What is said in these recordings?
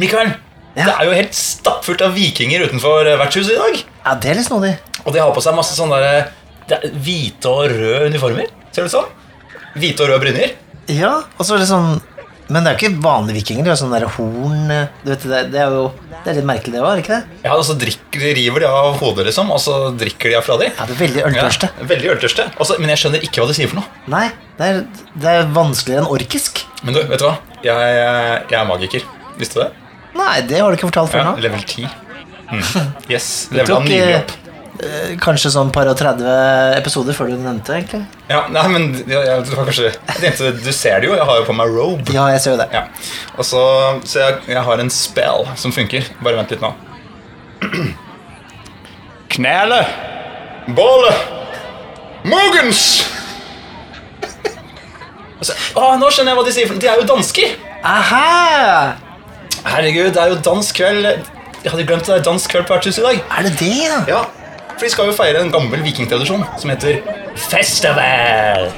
Mikael, Ja. det er jo helt stappfullt av vikinger utenfor eh, vertshuset i dag. Ja, det er litt snodig. Og de har på seg masse sånne der, det er hvite og røde uniformer. Ser du sånn? Hvite og røde brynjer. Ja, og så er det sånn Men det er jo ikke vanlige vikinger. Det er jo sånne der horn eh, Du vet, det, det er jo Det er litt merkelig, det òg, er det ikke det? Ja, og så drikker, river de av hodet, liksom, og så drikker de av fra de. Ja, det er veldig øltørste. Ja, veldig øltørste. Også, men jeg skjønner ikke hva de sier for noe. Nei, det er, det er vanskeligere enn orkisk. Men du, vet du hva? Jeg, jeg er magiker. Visste du det? Nei, det har du ikke fortalt før Ja, nå. level 10. Mm. Yes, Det level tok nylig eh, opp. eh, kanskje sånn par og 30 episoder før du nevnte egentlig. Ja, nei, men jeg, jeg, det var kanskje Jeg tenkte, Du ser det jo, jeg har jo på meg robe. Ja, jeg ser jo det. Ja. Og så, så jeg, jeg har en spell som funker. Bare vent litt nå. Knæle, båle, Mogens! Altså, å, nå skjønner jeg hva de sier. for De er jo dansker! Aha! Herregud, det er jo dansk kveld. Jeg hadde glemt det er dansk kveld på vertshuset i dag. Er det det, ja? For de skal jo feire en gammel vikingtradisjon som heter festival.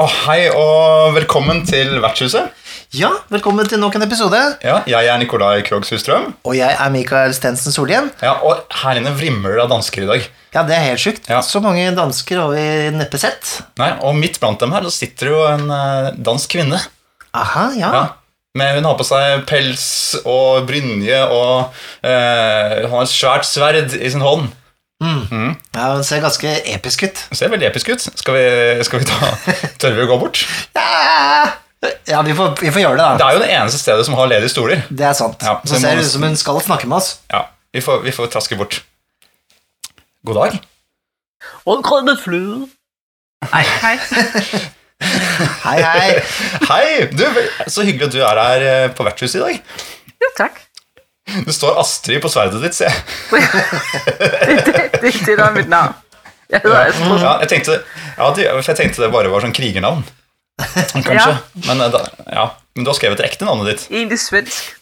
Å, hei og velkommen til vertshuset. Ja, velkommen til nok en episode. Ja, jeg er Nikolai Krogh Sustrøm. Og jeg er Mikael Stensen Solhjem. Ja, og her inne vrimler det av dansker i dag. Ja, det er helt sjukt. Ja. Så mange dansker har vi neppe sett. Nei, Og midt blant dem her så sitter det jo en eh, dansk kvinne. Aha, ja. Ja. Men hun har på seg pels og brynje og øh, har et svært sverd i sin hånd. Ja, Den ser ganske episk ut. Den ser veldig episk ut. Skal vi, skal vi ta Tør vi å gå bort? Ja, ja vi, får, vi får gjøre det, da. Det er jo det eneste stedet som har ledige stoler. Det er sant. Ja, så så ser det ut som hun skal snakke med oss. Ja, Vi får, vi får traske bort. God dag. Og med fløde. Hei, hei. Hei, hei. Hei! Du, Så hyggelig at du er her eh, på vertshuset i dag. Jo, takk. Det står Astrid på sverdet ditt, ser jeg. Det, det, er mitt navn. Jeg. Ja, tenkte, ja, for jeg tenkte det bare var sånn krigernavn. Kanskje. Ja. Men, eh, da, ja. Men du har skrevet det ekte navnet ditt. Egentlig svensk.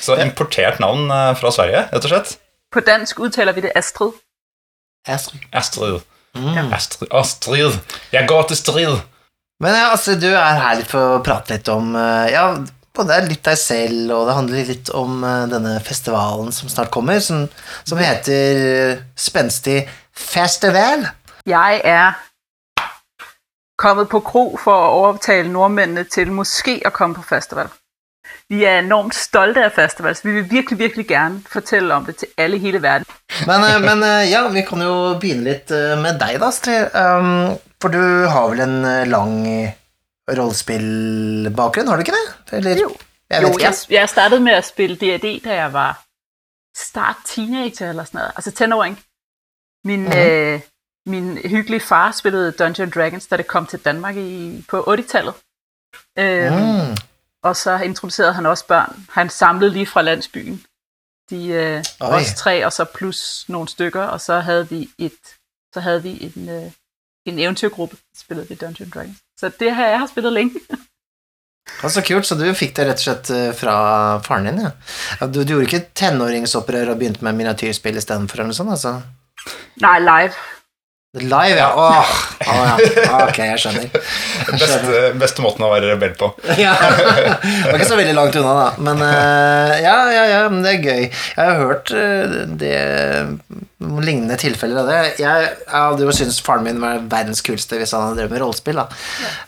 Så importert navn eh, fra Sverige, rett og slett. På dansk uttaler vi det Astrid. Astrid. Astrid. Astrid. Astrid. Jeg går til strid. Men ja, altså, du er her for å prate litt om eh, Ja, både litt deg selv, og det handler litt om eh, denne festivalen som snart kommer, som, som heter eh, Spenstig Festival. Jeg er kommet på kro for å overtale nordmennene til måske å komme på festival. Vi er enormt stolte av festival, så vi vil virkelig, virkelig gerne fortelle om det til alle i hele verden. Men, eh, men ja, vi kan jo begynne litt med deg, da, Astrid. Um, for du har vel en lang rollespillbakgrunn, har du ikke det? Eller, Jo. Jeg Jo, ikke. jeg, jeg startet med å spille D&D, da jeg var start teenager eller sådan noget. Altså tenåring. Min, Mhm. øh, min hyggelige far spillede Dungeons Dragons, da det kom til Danmark i, på 80-tallet. Øhm, Mm. Og så introducerede han også børn. Han samlede lige fra landsbyen. De øh, os tre, og så plus nogle stykker, og så havde vi et, så havde vi en, øh, en eventyrgruppe, der spillede vi Dungeons Dragons. Så det har jeg spilt lenge. Ja, så kult, så du fikk det rett og slett eh, fra faren din, ja du, du gjorde ikke tenåringsopprør og begynte med miniatyrspill istedenfor, eller noe sånt, altså? Nei, live. Live, ja. Åh, åh, ja. Ok, jeg skjønner. Beste, beste måten å være rebell på. Ja. Det var ikke så veldig langt unna, da. Men eh, ja, ja, ja, men det er gøy. Jeg har hørt eh, det lignende tilfeller av det. Jeg, hadde jo syntes faren min var verdens kuleste hvis han hadde drevet med rollespill, da.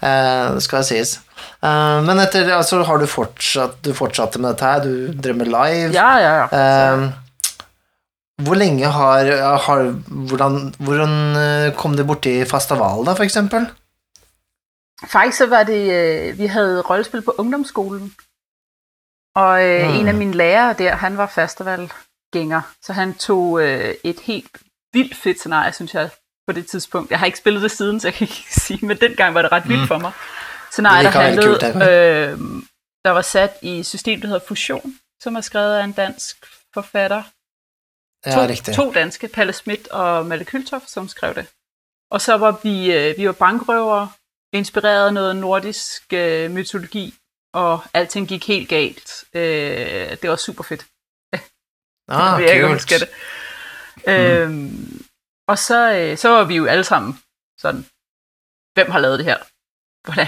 Eh, det skal sies. Eh, men etter altså, har du fortsatt Du fortsatte med dette her? Du drev med live? Ja, ja, ja. Eh, hvor lenge har, har hvordan, hvordan eh, kom du borti Fastaval, da, for eksempel? Faktisk så var det, øh, vi hadde rollespill på ungdomsskolen, og Mm. en av mine lærere der, han var festivalgænger, så han øh, et helt vildt fedt scenarie, synes jeg, på det tidspunkt. Jeg har ikke spillet det siden, så jeg kan ikke sige, men dengang var det ret vildt Mm. for mig. Scenarie, Det der handlede, øh, der var sat i systemet system, der hedder Fusion, som er skrevet af en dansk forfatter, Ja, to, riktig. to danske, Palle Schmidt og Malle Kyltoff, som skrev det. Og så var vi, øh, vi var bankrøvere inspireret af noget nordisk øh, mytologi, og alting gik helt galt. Øh, det var super fedt. Ah, jeg ikke, jeg skal det. Øhm, og så, øh, så var vi jo alle sammen sådan, hvem har lavet det her? Hvordan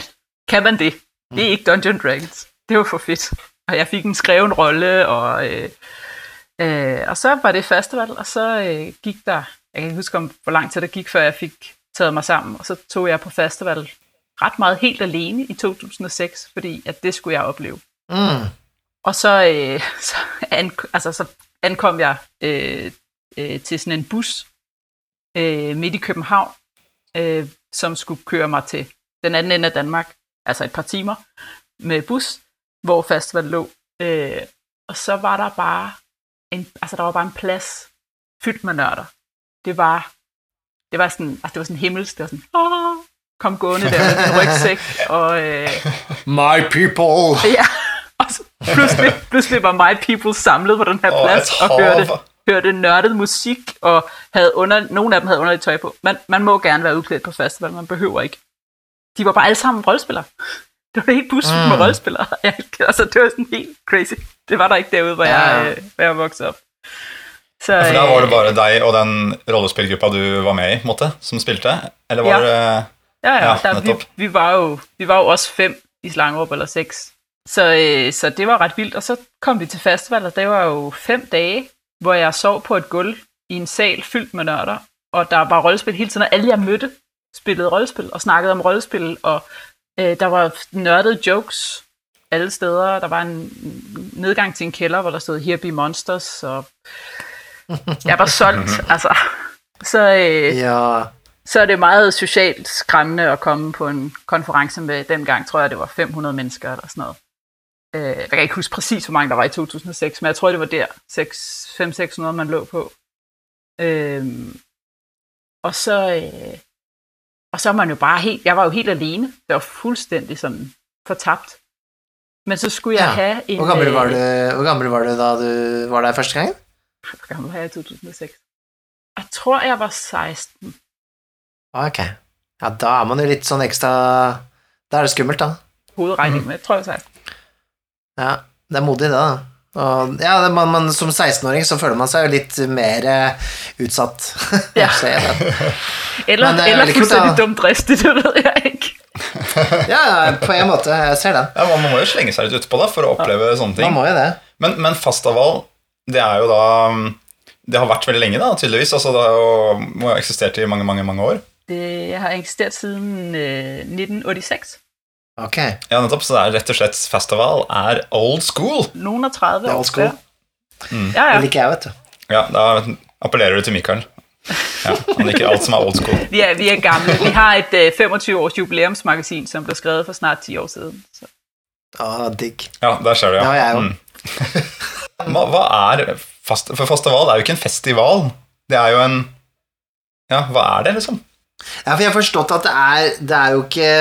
kan man det? Det er ikke Dungeon Dragons. Det var for fedt. Og jeg fik en skreven rolle, og, øh, øh, og så var det festival, og så øh, gik der, jeg kan ikke huske, om, hvor lang tid der gik, før jeg fik taget mig sammen, og så tog jeg på festival ret meget helt alene i 2006, fordi at det skulle jeg opleve. Mm. Og så, øh, så, an, altså, så ankom jeg øh, øh, til sådan en bus øh, midt i København, øh, som skulle køre mig til den anden ende af Danmark, altså et par timer med bus, hvor festival lå. Øh, og så var der bare en, altså der var bare en plads fyldt med nørder. Det var, det var sådan, altså det var sådan himmelsk, det var sådan, Åh! kom gående der med en rygsæk, og øh, My people! Ja, og så pludselig, pludselig var My People samlet på den her plads oh, og hørte, hørte nørdet musik, og havde under, nogle af dem havde underligt tøj på. Man, man må gerne være udklædt på festival, man behøver ikke. De var bare alle sammen rollespillere. Det var helt bussen mm. med Mm. rollespillere. Altså, det var sådan helt crazy. Det var der ikke derude, hvor, Ja. jeg, øh, hvor jeg voksede op. Så, Ja, for da var det øh, bare deg og den rollespillgruppa du var med i, måte, som spilte? Eller var Ja. det Ja, ja, Ja, der, vi, vi, var jo, vi var jo også fem i Slangerup, eller seks. Så, øh, så det var ret vildt. Og så kom vi til festival, og det var jo fem dage, hvor jeg sov på et gulv i en sal fyldt med nørder. Og der var rollespil hele tiden, og alle jeg mødte spillede rollespil og snakkede om rollespil. Og øh, der var nørdede jokes alle steder. Der var en nedgang til en kælder, hvor der stod Here Be Monsters, og jeg var solgt, altså. Så, øh, Ja. så er det meget socialt skræmmende at komme på en konference med, dengang tror jeg, det var 500 mennesker eller sådan noget. Øh, jeg kan ikke huske præcis, hvor mange der var i 2006, men jeg tror, det var der, 5-600, man lå på. Øh, og så, øh, og så er man jo bare helt, jeg var jo helt alene, det var fuldstændig sådan fortabt. Men så skulle jeg Ja. have en... Hvor gammel, var øh, du, hvor gammel var du da du var der første gangen? Hvor gammel var jeg i 2006? Jeg tror, jeg var 16. Ok. Ja, da er man jo litt sånn ekstra Da er det skummelt, da. Hovedregning, men jeg tror, jeg var 16. Ja, det er modig, det, da. Og, ja, det, man, man, som 16-åring så føler man seg jo litt mer uh, utsatt. Ja. Eller, er eller da. dumdristig, det ved jeg ja, ja, på en måte. Jeg ser den. Ja, Man må jo slenge seg litt utpå for å oppleve sånne ting. Man må jo det. Men, men Fastaval, det er jo da Det har vært veldig lenge, da, tydeligvis. Altså, det har jo, må ha eksistert i mange, mange mange år. Det har eksistert siden eh, 1986. Ok. Ja, nettopp. Så det er rett og slett Festival er old school. Noen og 30 Det er old school. Ja, Det ja. liker jeg, vet du. Ja, Da appellerer du til Mikael. Ja, Han liker alt som er old school. Vi er, vi er gamle. Vi har et øh, 25-års jubileumsmagasin som ble skrevet for snart 10 år siden. Så. Ah, digg. Ja, der ser du, ja. ja har jeg jo. Mm. Hva, hva er fast, For festival er jo ikke en festival. Det er jo en Ja, hva er det, liksom? Ja, for jeg har forstått at det er, det er jo ikke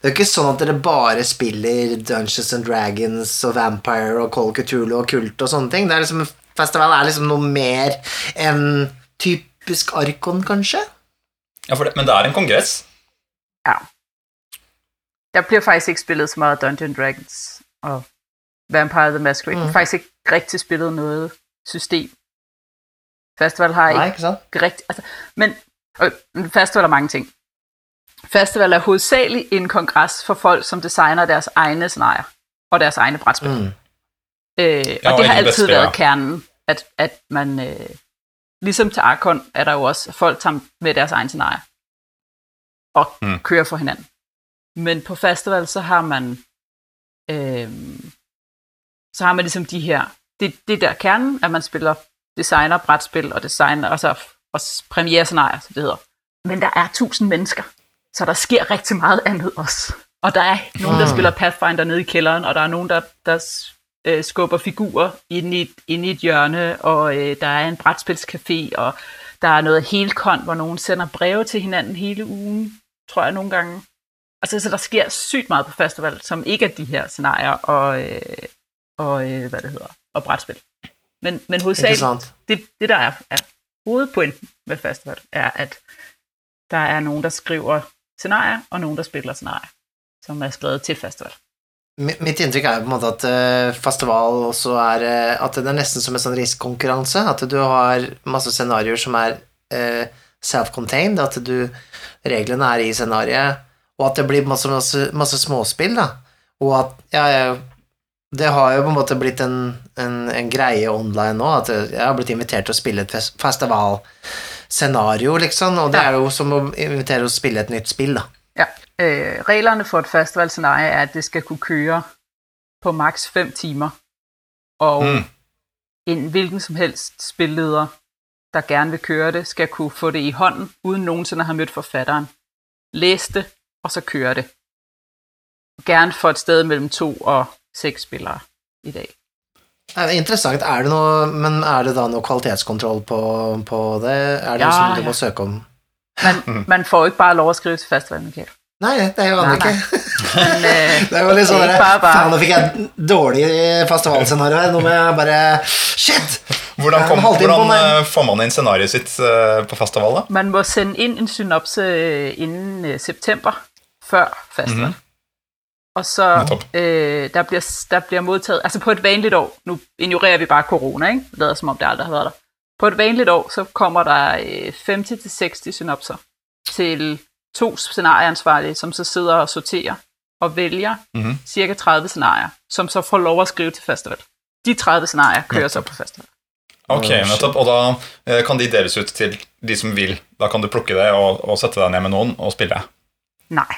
det er jo ikke sånn at dere bare spiller Dungeons and Dragons og Vampire og Call of Cthulhu og Kult og sånne ting. Det er liksom, festival er liksom noe mer enn typisk Arkon, kanskje? Ja, for det, Men det er en kongress. Ja. Jeg blir faktisk ikke spillet så meget Dungeons Dragons og Vampire the Masquerade. Mm. Faktisk ikke riktig spillet noe system. Festival har Nei, ikke ikke sant? Riktig, Altså, men øh, men festival er mange ting. Festival er hovedsageligt en kongres for folk, som designer deres egne scenarier og deres egne brætspil. Mm. Øh, og og det har alltid altid været ja. kernen, at, at man... Øh, ligesom til Arkon er der jo også folk tager med deres egne scenarier og Mm. kører for hinanden. Men på festival, så har man... Øh, så har man ligesom de her... Det, det er der kernen, at man spiller designer, brætspil og designer, og så også premiere-scenarier, som det hedder. Men der er tusind mennesker, så der sker rigtig meget andet også. Og der er nogen, der Hmm. spiller Pathfinder nede i kælderen, og der er nogen, der, der øh, skubber figurer ind i, et- ind i et hjørne, og øh, der er en brætspilscafé, og der er noget helkon, hvor nogen sender breve til hinanden hele ugen, tror jeg nogle gange. Altså, så der sker sygt meget på festival, som ikke er de her scenarier og, øh, og øh, hvad det hedder, og brætspil. Men, men hovedsageligt, det, det der er, er hovedpointen med festival, er, at der er nogen, der skriver scenarier, og nogen, der spiller scenarier, som er skrevet til festival. Mitt inntrykk er på en måte at eh, festival også er eh, At det er nesten som en sånn riskkonkurranse. At du har masse scenarioer som er eh, self-contained, at du Reglene er i scenariet, og at det blir masse, masse, masse småspill, da. Og at Ja, jeg, det har jo på en måte blitt en, en, en greie online nå, at jeg har blitt invitert til å spille et fes- festivalscenario, liksom, og det Ja. er jo som å invitere å spille et nytt spill, da. Ja, øh, reglerne for et festivalscenario er, at det skal kunne køre på maks fem timer, og Mm. en hvilken som helst spilleder, der gerne vil køre det, skal kunne få det i hånden, uden noensinne å ha møtt forfatteren. Lese det, og så køre det. Gjerne for et sted mellom to og seks spillere i dag. Er interessant. Er det noe, men er det da noe kvalitetskontroll på, på det? Er det noe som du ja. må søke om? Man, men får jo ikke bare lov å skrive til festivalen, Okay? Nei, det jo han ikke. Men, Det var litt sånn der. Faen, nå fikk jeg et dårlig festivalscenario her. Nå må jeg bare Shit! Hvordan, kom, hvordan eh, får man inn scenarioet sitt eh, på festival, da? Man må sende inn en synopse innen øh, september, før festival. Mhm. Og så øh, der, bliver, der bliver modtaget, altså på et vanligt år, nu ignorerer vi bare corona, ikke? Det lader som om det aldrig har været der. På et vanligt år, så kommer der øh, 50-60 synopser til to scenarieansvarlige, som så sidder og sorterer og vælger Mhm. cirka 30 scenarier, som så får lov at skrive til festival. De 30 scenarier kører så på festival. Ok, Oh, nettopp. Og da eh, kan de deles ut til de som vil. Da kan du plukke det og, og sette deg ned med noen og spille. Nej.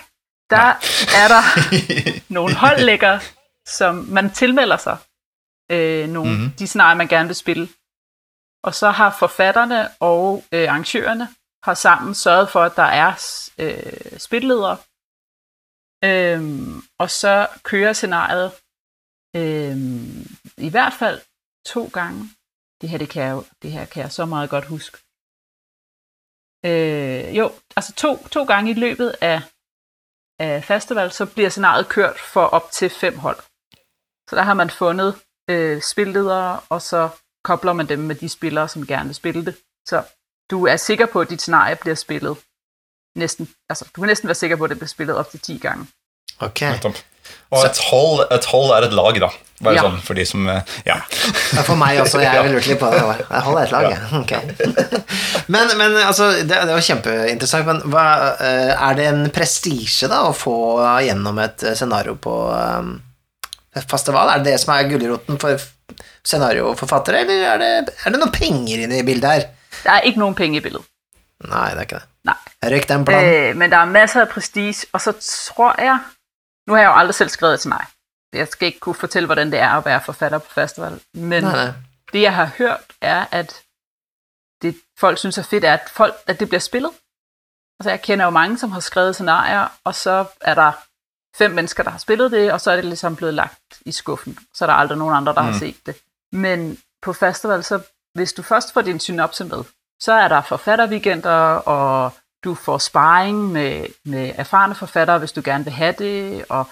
Der er der nogle holdlægger, som man tilmelder sig. Øh, nogle, Mhm. mm-hmm. De scenarier, man gerne vil spille. Og så har forfatterne og øh, arrangørerne har sammen sørget for, at der er øh, spilledere. Øhm, og så kører scenariet øhm, i hvert fald to gange. Det her, det kan jeg, det her kan jeg så meget godt huske. Øh, jo, altså to, to gange i løbet af, af festival, så bliver scenariet kørt for op til fem hold. Så der har man fundet øh, spilledere, og så kobler man dem med de spillere, som gerne vil spille det. Så du er sikker på, at dit scenarie bliver spillet næsten, altså du kan næsten være sikker på, at det bliver spillet op til 10 gange. Ok. Nettopp. Og et hold, et hold er et lag, da. Bare Ja. sånn for de som eh, Ja. For meg også. Jeg lurte litt på det. Jeg holder et lag, jeg. Ok. Men, men altså, det, det var kjempeinteressant. Men hva, eh, er det en prestisje da å få gjennom et eh, scenario på um, festival? Er det det som er gulroten for scenarioforfattere, eller er det, er det noen penger inne i bildet her? Det er ikke noen penger i bildet. Nei, det er ikke det. Nei. Røyk den planen. Eh, men det er masser prestisje, prestige, og så tror jeg, nu har jeg jo aldrig selv skrevet et scenarie. Jeg skal ikke kunne fortælle, hvordan det er at være forfatter på festival, men Nei, nei. det jeg har hørt er, at det folk synes er fedt, er, at, folk, at det bliver spillet. Altså jeg kender jo mange, som har skrevet scenarier, og så er der fem mennesker, der har spillet det, og så er det ligesom blevet lagt i skuffen. Så er der aldrig nogen andre, der mm. har set det. Men på festival, så hvis du først får din synopse med, så er der forfatterweekender, og du får sparring med, med erfarne forfattere, hvis du gerne vil have det, og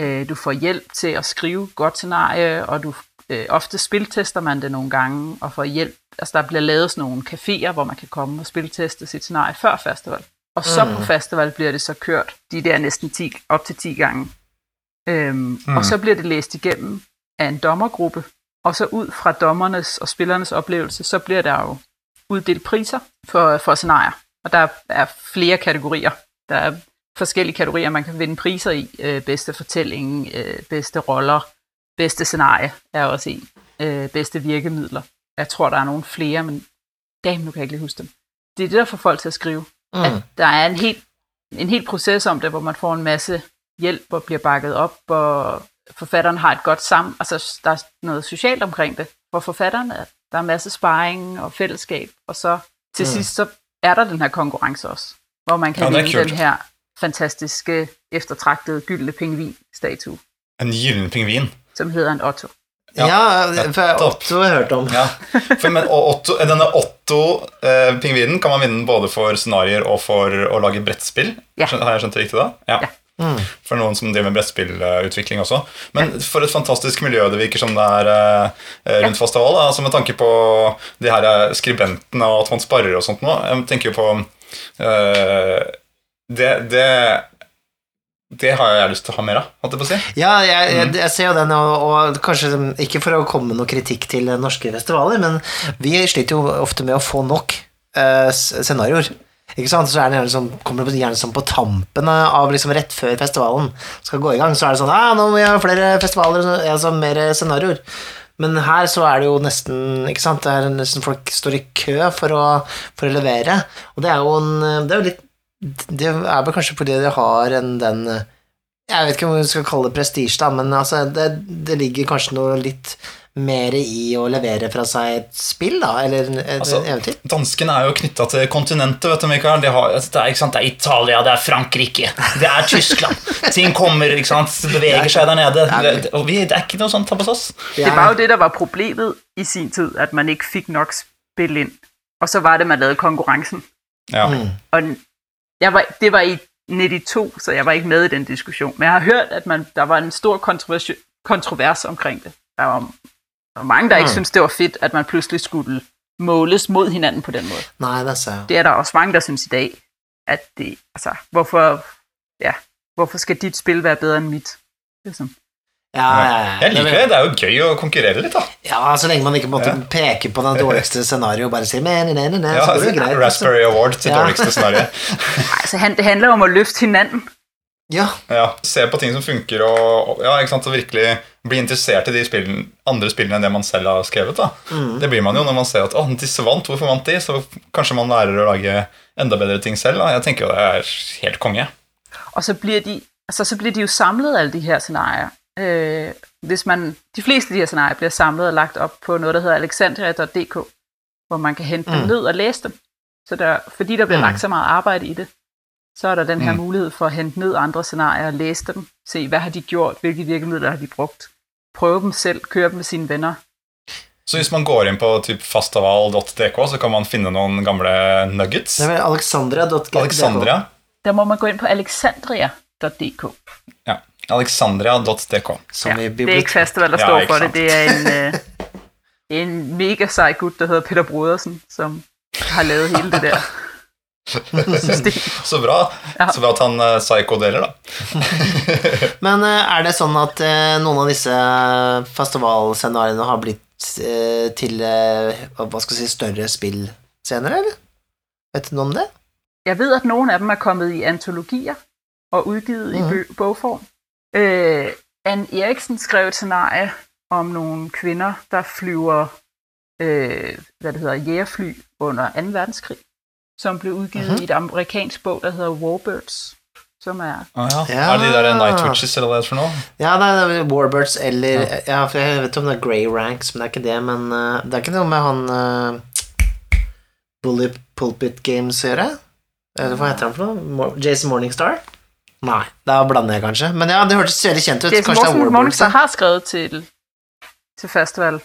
øh, du får hjælp til at skrive godt scenarie, og du øh, ofte spiltester man det nogle gange, og får hjælp. Altså der bliver lavet sådan nogle caféer, hvor man kan komme og spilteste sit scenarie før festival. Og så mm. på festival bliver det så kørt de der næsten 10, op til 10 gange. Øhm, mm. Og så bliver det læst igennem af en dommergruppe, og så ud fra dommernes og spillernes oplevelse, så bliver der jo uddelt priser for, for scenarier. Og der er flere kategorier. Der er forskellige kategorier, man kan vinde priser i. Øh, bedste fortælling, øh, bedste roller, bedste scenarie er også en. Øh, bedste virkemidler. Jeg tror, der er nogle flere, men damn, nu kan jeg ikke lige huske dem. Det er det, der får folk til at skrive. Mm. At der er en helt, en helt proces om det, hvor man får en masse hjælp og bliver bakket op, og forfatteren har et godt sammen, altså der er noget socialt omkring det for forfatteren, at der er masse sparring og fællesskab, og så til Mm. mm. sidst så er der den her konkurrence også, hvor man kan Ja, vinde den her fantastiske, eftertragtede, gyldne pingvin-statue, En gyllen pingvin. som hedder en Otto. Ja, Ja, for. Otto har jeg hørt om. Ja. For, men, og Otto, denne Otto-pingvinen kan man vinne både for scenarioer og for å lage brettspill. Ja. Har jeg skjønt det riktig da? Ja. Ja. Mm. For noen som driver med brettspillutvikling også. Men for et fantastisk miljø det virker som det er eh, rundt festival. Altså med tanke på de her eh, skribentene og at man sparer og sånt nå. Jeg tenker jo på eh, det, det det har jeg lyst til å ha mer av, holdt jeg på å si. Ja, jeg, jeg, jeg ser jo den, og, og kanskje ikke for å komme med noe kritikk til norske festivaler, men vi sliter jo ofte med å få nok uh, scenarioer. Ikke sant? Så er det sånn, kommer det gjerne sånn på tampen av liksom rett før festivalen skal gå i gang, så er det sånn ah, 'Nå må vi ha flere festivaler, så- altså mer scenarioer'. Men her så er det jo nesten ikke sant, det er nesten folk står i kø for å, for å levere. Og det er jo en Det er jo litt Det er vel kanskje fordi de har en den Jeg vet ikke om vi skal kalle det prestisje, men altså, det, det ligger kanskje noe litt mer i å levere fra seg et spill, da, eller et Altså, eventyr. Danskene er jo knytta til kontinentet, vet du, Mikael. De har, altså, det, er, ikke sant? det er Italia, det er Frankrike, det er Tyskland. Ting kommer, ikke sant, beveger seg der nede. Det, og vi, det er ikke noe sånt hos oss. Det var jo det, der var problemet i sin tid, at man ikke fikk nok spill inn. Og så var det, man lagde konkurransen. Ja. Mm. Og var, det var i 92, så jeg var ikke med i den diskusjonen. Men jeg har hørt, at man, der var en stor kontrovers, kontrovers omkring det. Der var, der var mange, der ikke Mm. syntes, det var fedt, at man pludselig skulle måles mod hinanden på den måde. Nej, det er jeg. Det er der også mange, der synes i dag, at det, altså, hvorfor, ja, hvorfor skal dit spil være bedre end mit? Liksom. Ja, ja, ja. Jeg liker det. Det er jo gøy å konkurrere litt, da. Ja, så lenge man ikke måtte peke på det dårligste scenarioet og bare si men, nei, nei, nei, Ja, så går det greit. liksom. Raspberry Award til Ja. dårligste scenario. Altså, det handler om å løfte hinanden. Ja, Ja, se på ting som funker, og, og- ja, ikke sant, og virkelig bli interessert i de spillene, andre spillene enn det man selv har skrevet. da. Mm. Det blir man jo når man ser at å, disse vant, hvorfor vant de? Så kanskje man lærer å lage enda bedre ting selv. da. Jeg tenker jo det er helt konge. Og så blir de, altså, så blir de jo samlet, alle de her scenarier. Øh, hvis man, de fleste av de her scenarier blir samlet og lagt opp på noe der heter alexandria.dk, hvor man kan hente dem Mm. ned og læse dem. Så der, fordi der blir Mm. lagt så mye arbeid i det, så er der den her Mm. mulighed for at hente ned andre scenarier og læse dem. Se, hvad har de gjort? Hvilke virkemidler har de brugt? Prøve dem selv, køre dem med sine venner. Så hvis man går inn på typ fastaval.dk, så kan man finne noen gamle nuggets. det er alexandria.dk. Alexandria. Der må man gå inn på alexandria.dk. Ja. Alexandria.dk. Ja, det er ikke fastaval festival, der Ja, står for det. Det er en, øh, en mega sej gut, der hedder Peter Brodersen, som har lavet hele det der. Så bra. Ja. Så bra at han uh, psycho-deler, da. Men eh, er det sånn at eh, noen av disse festivalscenarioene har blitt eh, til eh, hva skal jeg si, større spillscener, eller? Vet du noe om det? Jeg vet at noen av dem er kommet i antologier og udgivet Mhm. i bokform. bogform. Ann Eriksen skrev et scenarie om noen kvinner der flyver uh, hva det hedder, jægerfly under 2. verdenskrig, som blev udgivet Mhm. i et amerikansk bog, der hedder Warbirds, som er Ah, ja. Ja. Er det de der Night Witches eller hva det er for noe? Ja, det er Warbirds eller ja. for Jeg vet ikke om det er Grey Ranks, men det er ikke det. Men uh, det er ikke noe med han uh, Bully Pulpit Games å gjøre? Eller hva heter han for noe? Jason Morningstar? Nei, da blander jeg kanskje. Men ja, det hørtes veldig kjent ut. Jason Kanskje det er Warbirds? Morningstar har skrevet til, til festival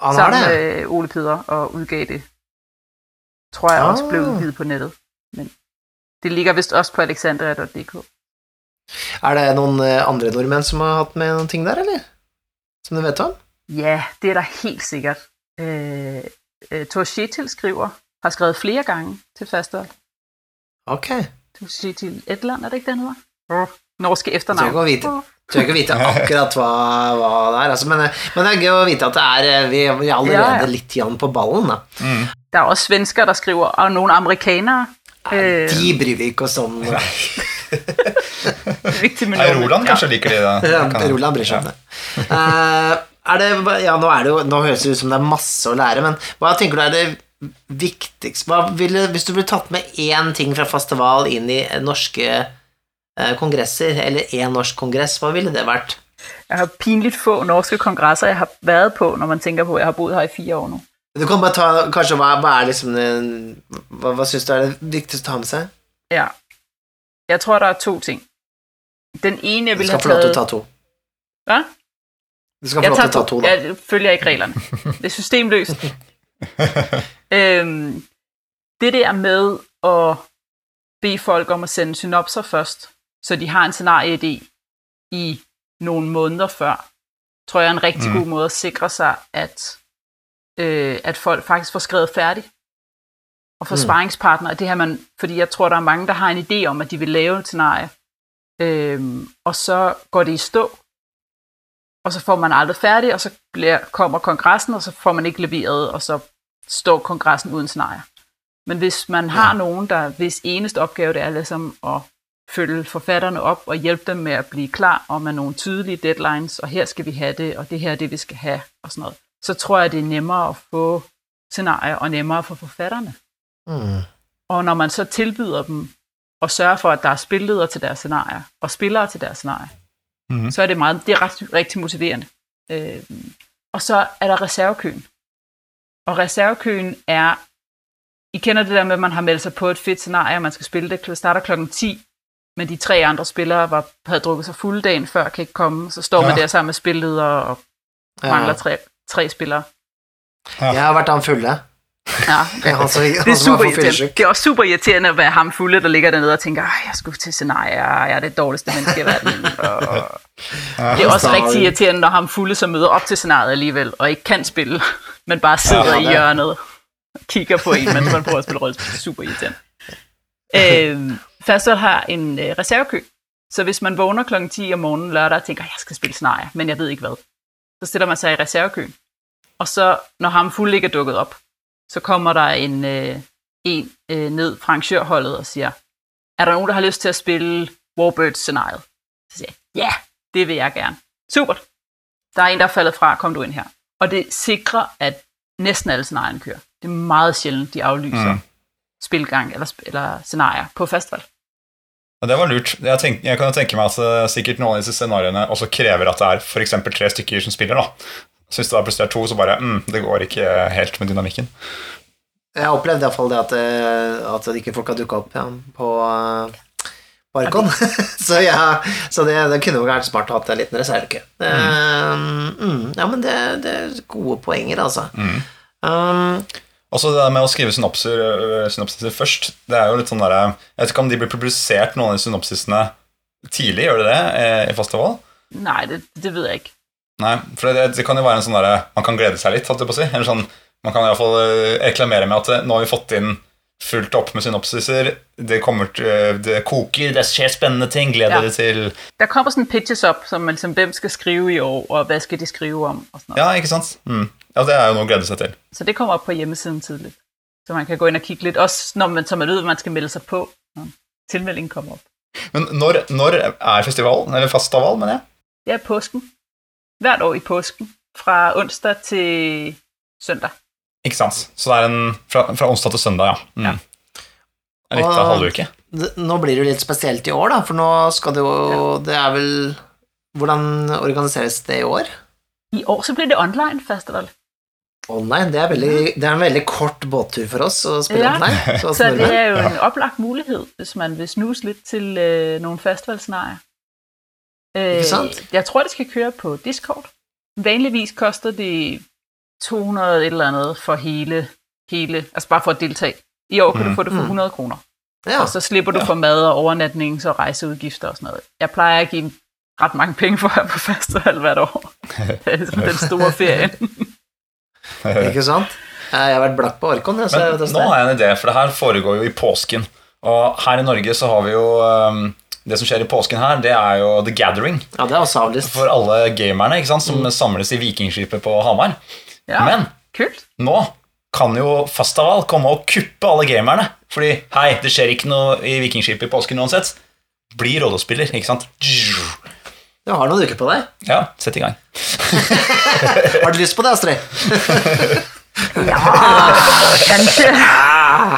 Han har sammen med Ole Peder og udgav det. Tror jeg også blev Ah. udgivet på nettet. Men det ligger vist også på alexandria.dk. Er det noen eh, andre nordmenn som har hatt med noen ting der, eller? Som du vet om? Ja, det er der helt sikkert. Øh, øh, Thor Schetil skriver, har skrevet flere gange til festival. Ok. Tor Schetil Edland, er det ikke den hedder? Norske Det efternavn. ikke å vite, tror ikke vite akkurat hva, hva det er, altså, men, eh, men det er gøy å vite at det er eh, vi, vi er allerede Ja, ja. litt igjen på ballen. Da. Mm. Det er også svensker, der skriver, og noen amerikanere. Øh, De bryr vi ikke oss om. Nei. Nei. Roland kanskje liker de da. Ja, Roland bryr seg om det. Eh, er det ja, nå, er det jo, nå høres det ut som det er masse å lære, men hva tenker du er det viktigste hva ville, Hvis du ble tatt med én ting fra festival inn i norske eh, kongresser, eller én norsk kongress, hva ville det vært? Jeg har pinlig få norske kongresser, jeg har vært på, når man tenker på, jeg har boet her i fire år nå. Du kan bare ta kanskje hva, hva er liksom eh, Hva, hva syns du er det viktigste å ta med seg? Ja. Jeg tror, det er to ting. Den ene, jeg Du skal få lov til å ta to. Hva? Du skal få lov til å ta to, to. da. Jeg følger ikke reglene. Det er systemløst. øhm, det der med å be folk om å sende synopser først, så de har en scenarieidé i nogle måneder før, tror jeg er en rigtig Mm. god måde at sikre sig, at, øh, at folk faktisk får skrevet færdigt. og får mm. sparringspartner. Det her man, fordi jeg tror, der er mange, der har en idé om, at de vil lave et scenarie, øhm, og så går det i stå, og så får man aldrig færdig, og så bliver, kommer kongressen, og så får man ikke leveret, og så står kongressen uden scenarie. Men hvis man har ja. nogen, der hvis eneste opgave det er ligesom at følge forfatterne op og hjælpe dem med at blive klar og med nogle tydelige deadlines, og her skal vi have det, og det her er det, vi skal have, og sådan noget, så tror jeg, det er nemmere at få scenarier og nemmere for forfatterne. Mm. Og når man så tilbyder dem og sørger for, at der er spilleder til deres scenarier og spillere til deres scenarier, mm. så er det meget, det er ret, rigtig motiverende. Øh, og så er der reservekøen. Og reservekøen er, I kender det der med, at man har meldt sig på et fedt scenarie, og man skal spille det, det starter klokken 10, men de tre andre spillere var, havde drukket sig fuld dagen før, kan ikke komme, så står ja. man der sammen med spilleder og ja. mangler tre, tre spillere. Ja. Jeg har vært han fulde. Ja, det, er, det, er super irriterende. det er også super irriterende at være ham fulde, der ligger dernede og tænker, jeg skulle til scenarier, jeg er det dårligste menneske i verden. Og ja, det er også rigtig irriterende, når ham fulde så møder op til scenariet alligevel, og ikke kan spille, men bare sidder ja, i hjørnet og kigger på en, mens man prøver at spille rollespil. Det er super irriterende. øhm, Fasthold har en øh, reservekø, så hvis man vågner kl. 10 om morgenen lørdag og tænker, jeg skal spille scenarie, men jeg ved ikke hvad, så stiller man sig i reservekøen. Og så, når ham fuld ikke er dukket op, så kommer der en, øh, en øh, ned fra arrangørholdet og siger, er der nogen, der har lyst til at spille Warbirds-scenariet? Så siger jeg, ja, det vil jeg gerne. Super. Der er en, der er faldet fra, kom du ind her. Og det sikrer, at næsten alle scenarierne kører. Det er meget sjældent, de aflyser mm. Spilgang eller, eller scenarier på festival. Ja, det var lurt. Jeg, tenk, jeg kan tenke meg at uh, sikkert noen av disse scenarioene også krever at det er f.eks. tre stykker som spiller. da. hvis det da plutselig er to, så bare mm, Det går ikke helt med dynamikken. Jeg opplevde iallfall det at, det at ikke folk har dukka opp ja, på. Eh, så, ja, så det, det, kunne jo vært smart å ha en liten reservekø. Mm. Um, ja, men det, det, er gode poenger, altså. Mm. Um, også det der med å skrive synopser, synopsiser først. Det er jo litt sånn der, Jeg vet ikke om de blir publisert, noen av de synopsisene, tidlig. Gjør det det i festival? Nei, det, det vet jeg ikke. Nei, for det, det, kan jo være en sånn derre Man kan glede seg litt, holdt jeg på å si. Eller sånn, man kan iallfall eh, reklamere med at eh, nå har vi fått inn fullt opp med synopsiser. Det kommer til, eh, det koker, det skjer spennende ting. Gleder dere ja. til Der kommer sånn pitches opp som liksom, hvem skal skrive i år, og hva skal de skrive om? Og. Ja, ikke sant? Mm. Ja, det er jo noe å glede seg til. Så det kommer opp på hjemmesiden tidlig. Så man kan gå inn og kikke litt, også når man, så man vet man skal melde seg på. Tilmeldingen kommer opp. Men når, når er festivalen? Eller fastaval, mener jeg? Det er påsken hvert år i påsken, fra onsdag til søndag. Ikke sant. Så det er en fra, fra onsdag til søndag, ja. Mm. ja. Litt av halvuke. Nå blir det jo litt spesielt i år, da, for nå skal det jo ja. Det er vel Hvordan organiseres det i år? I år så blir det online festival. Online? Det er, veldig, det er en veldig kort båttur for oss å spille ja. online. Så, så det er jo en opplagt mulighet hvis man vil snuse litt til uh, noen festivalscenarier. Ikke sant? Øh, jeg tror, det skal køre på Discord. Vanligvis koster det 200 et eller andet for hele, hele altså bare for at deltage. I år kan mm. du få det for 100 mm. kroner. Ja. Og så slipper du ja. for mad og overnatnings- og rejseudgifter og sådan noget. Jeg plejer at give ret mange penge for at være på festival hvert år. det er liksom den store ferien. Ikke sant? Jeg har vært blakk på Arkon. Men nå har jeg en idé, for det her foregår jo i påsken. Og her i Norge så har vi jo um, det som skjer i påsken her, det er jo The Gathering. Ja, det er også avlyst. For alle gamerne ikke sant, som mm. samles i Vikingskipet på Hamar. Ja, Men kult. nå kan jo Fastaval komme og kuppe alle gamerne. Fordi hei, det skjer ikke noe i Vikingskipet i påsken uansett. Bli rollespiller, ikke sant? Du har noen uker på deg. Ja, sett i gang. har du lyst på det, Astrid? Ja, kanskje.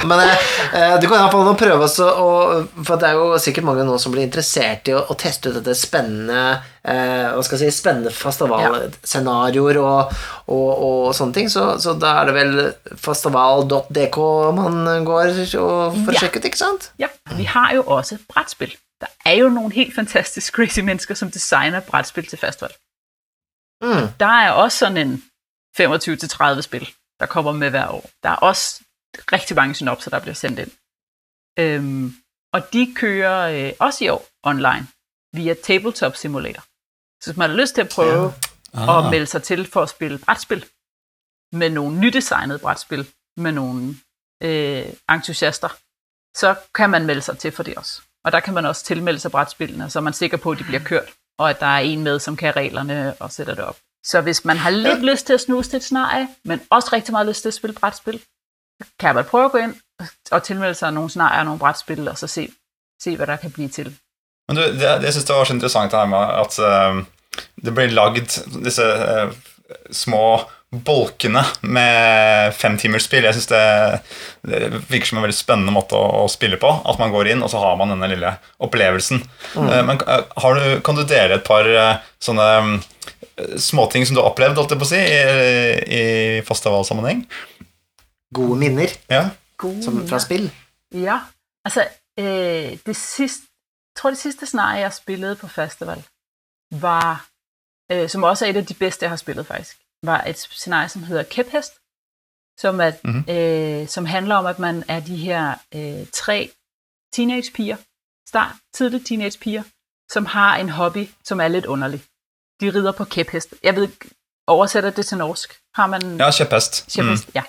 Men eh, du kan iallfall prøve også å For det er jo sikkert mange nå som blir interessert i å, å teste ut dette spennende eh, Hva skal jeg si Spennende festivalscenarioer og, og, og, sånne ting. Så, så, da er det vel festival.dk man går for å sjekke ut, ikke sant? Ja. Vi har jo også brettspill. Der er jo noen helt fantastisk crazy mennesker som designer brettspill til festival. Mm. Der er også sånn en 25-30 spill der kommer med hver år. Der er også rigtig mange synopser, der bliver sendt ind. Øhm, og de kører øh, også i år online via Tabletop Simulator. Så hvis man har lyst til at prøve ja. ah. at melde sig til for at spille brætspil, med nogle nydesignede brætspil, med nogle øh, entusiaster, så kan man melde sig til for det også. Og der kan man også tilmelde sig brætspillene, så er man sikker på, at de bliver kørt, og at der er en med, som kan reglerne og sætter det op. Så hvis man har lidt ja. lyst til at snuse til et scenarie, men også rigtig meget lyst til at spille brætspil, kan man prøve at gå ind og tilmelde sig nogle scenarier og nogle brætspil, og så se, se hvad der kan blive til. Men du, det, jeg synes det var så interessant det her med at uh, det blir lagd disse uh, små bolkene med femtimersspill. Jeg synes det, det virker som en veldig spennende måte å, å, spille på. At man går inn, og så har man denne lille opplevelsen. Mm. Uh, men du, kan du dele et par sånne um, småting som du har opplevd holdt jeg på å si, i, i festivalsammenheng? Gode minner ja. Gode som, fra spill? Ja. Altså, øh, det sidste, jeg tror det sidste scenarie, jeg spillede på festival, var, øh, som også er et af de bedste, jeg har spillet faktisk, var et scenarie, som hedder Kæphest, som, er, mm-hmm. øh, som handler om, at man er de her øh, tre teenagepiger, start, tidligt teenagepiger, som har en hobby, som er lidt underlig. De rider på kæphest. Jeg ved oversætter det til norsk. Har man... Ja, kæphest. Kæphest, mm. ja.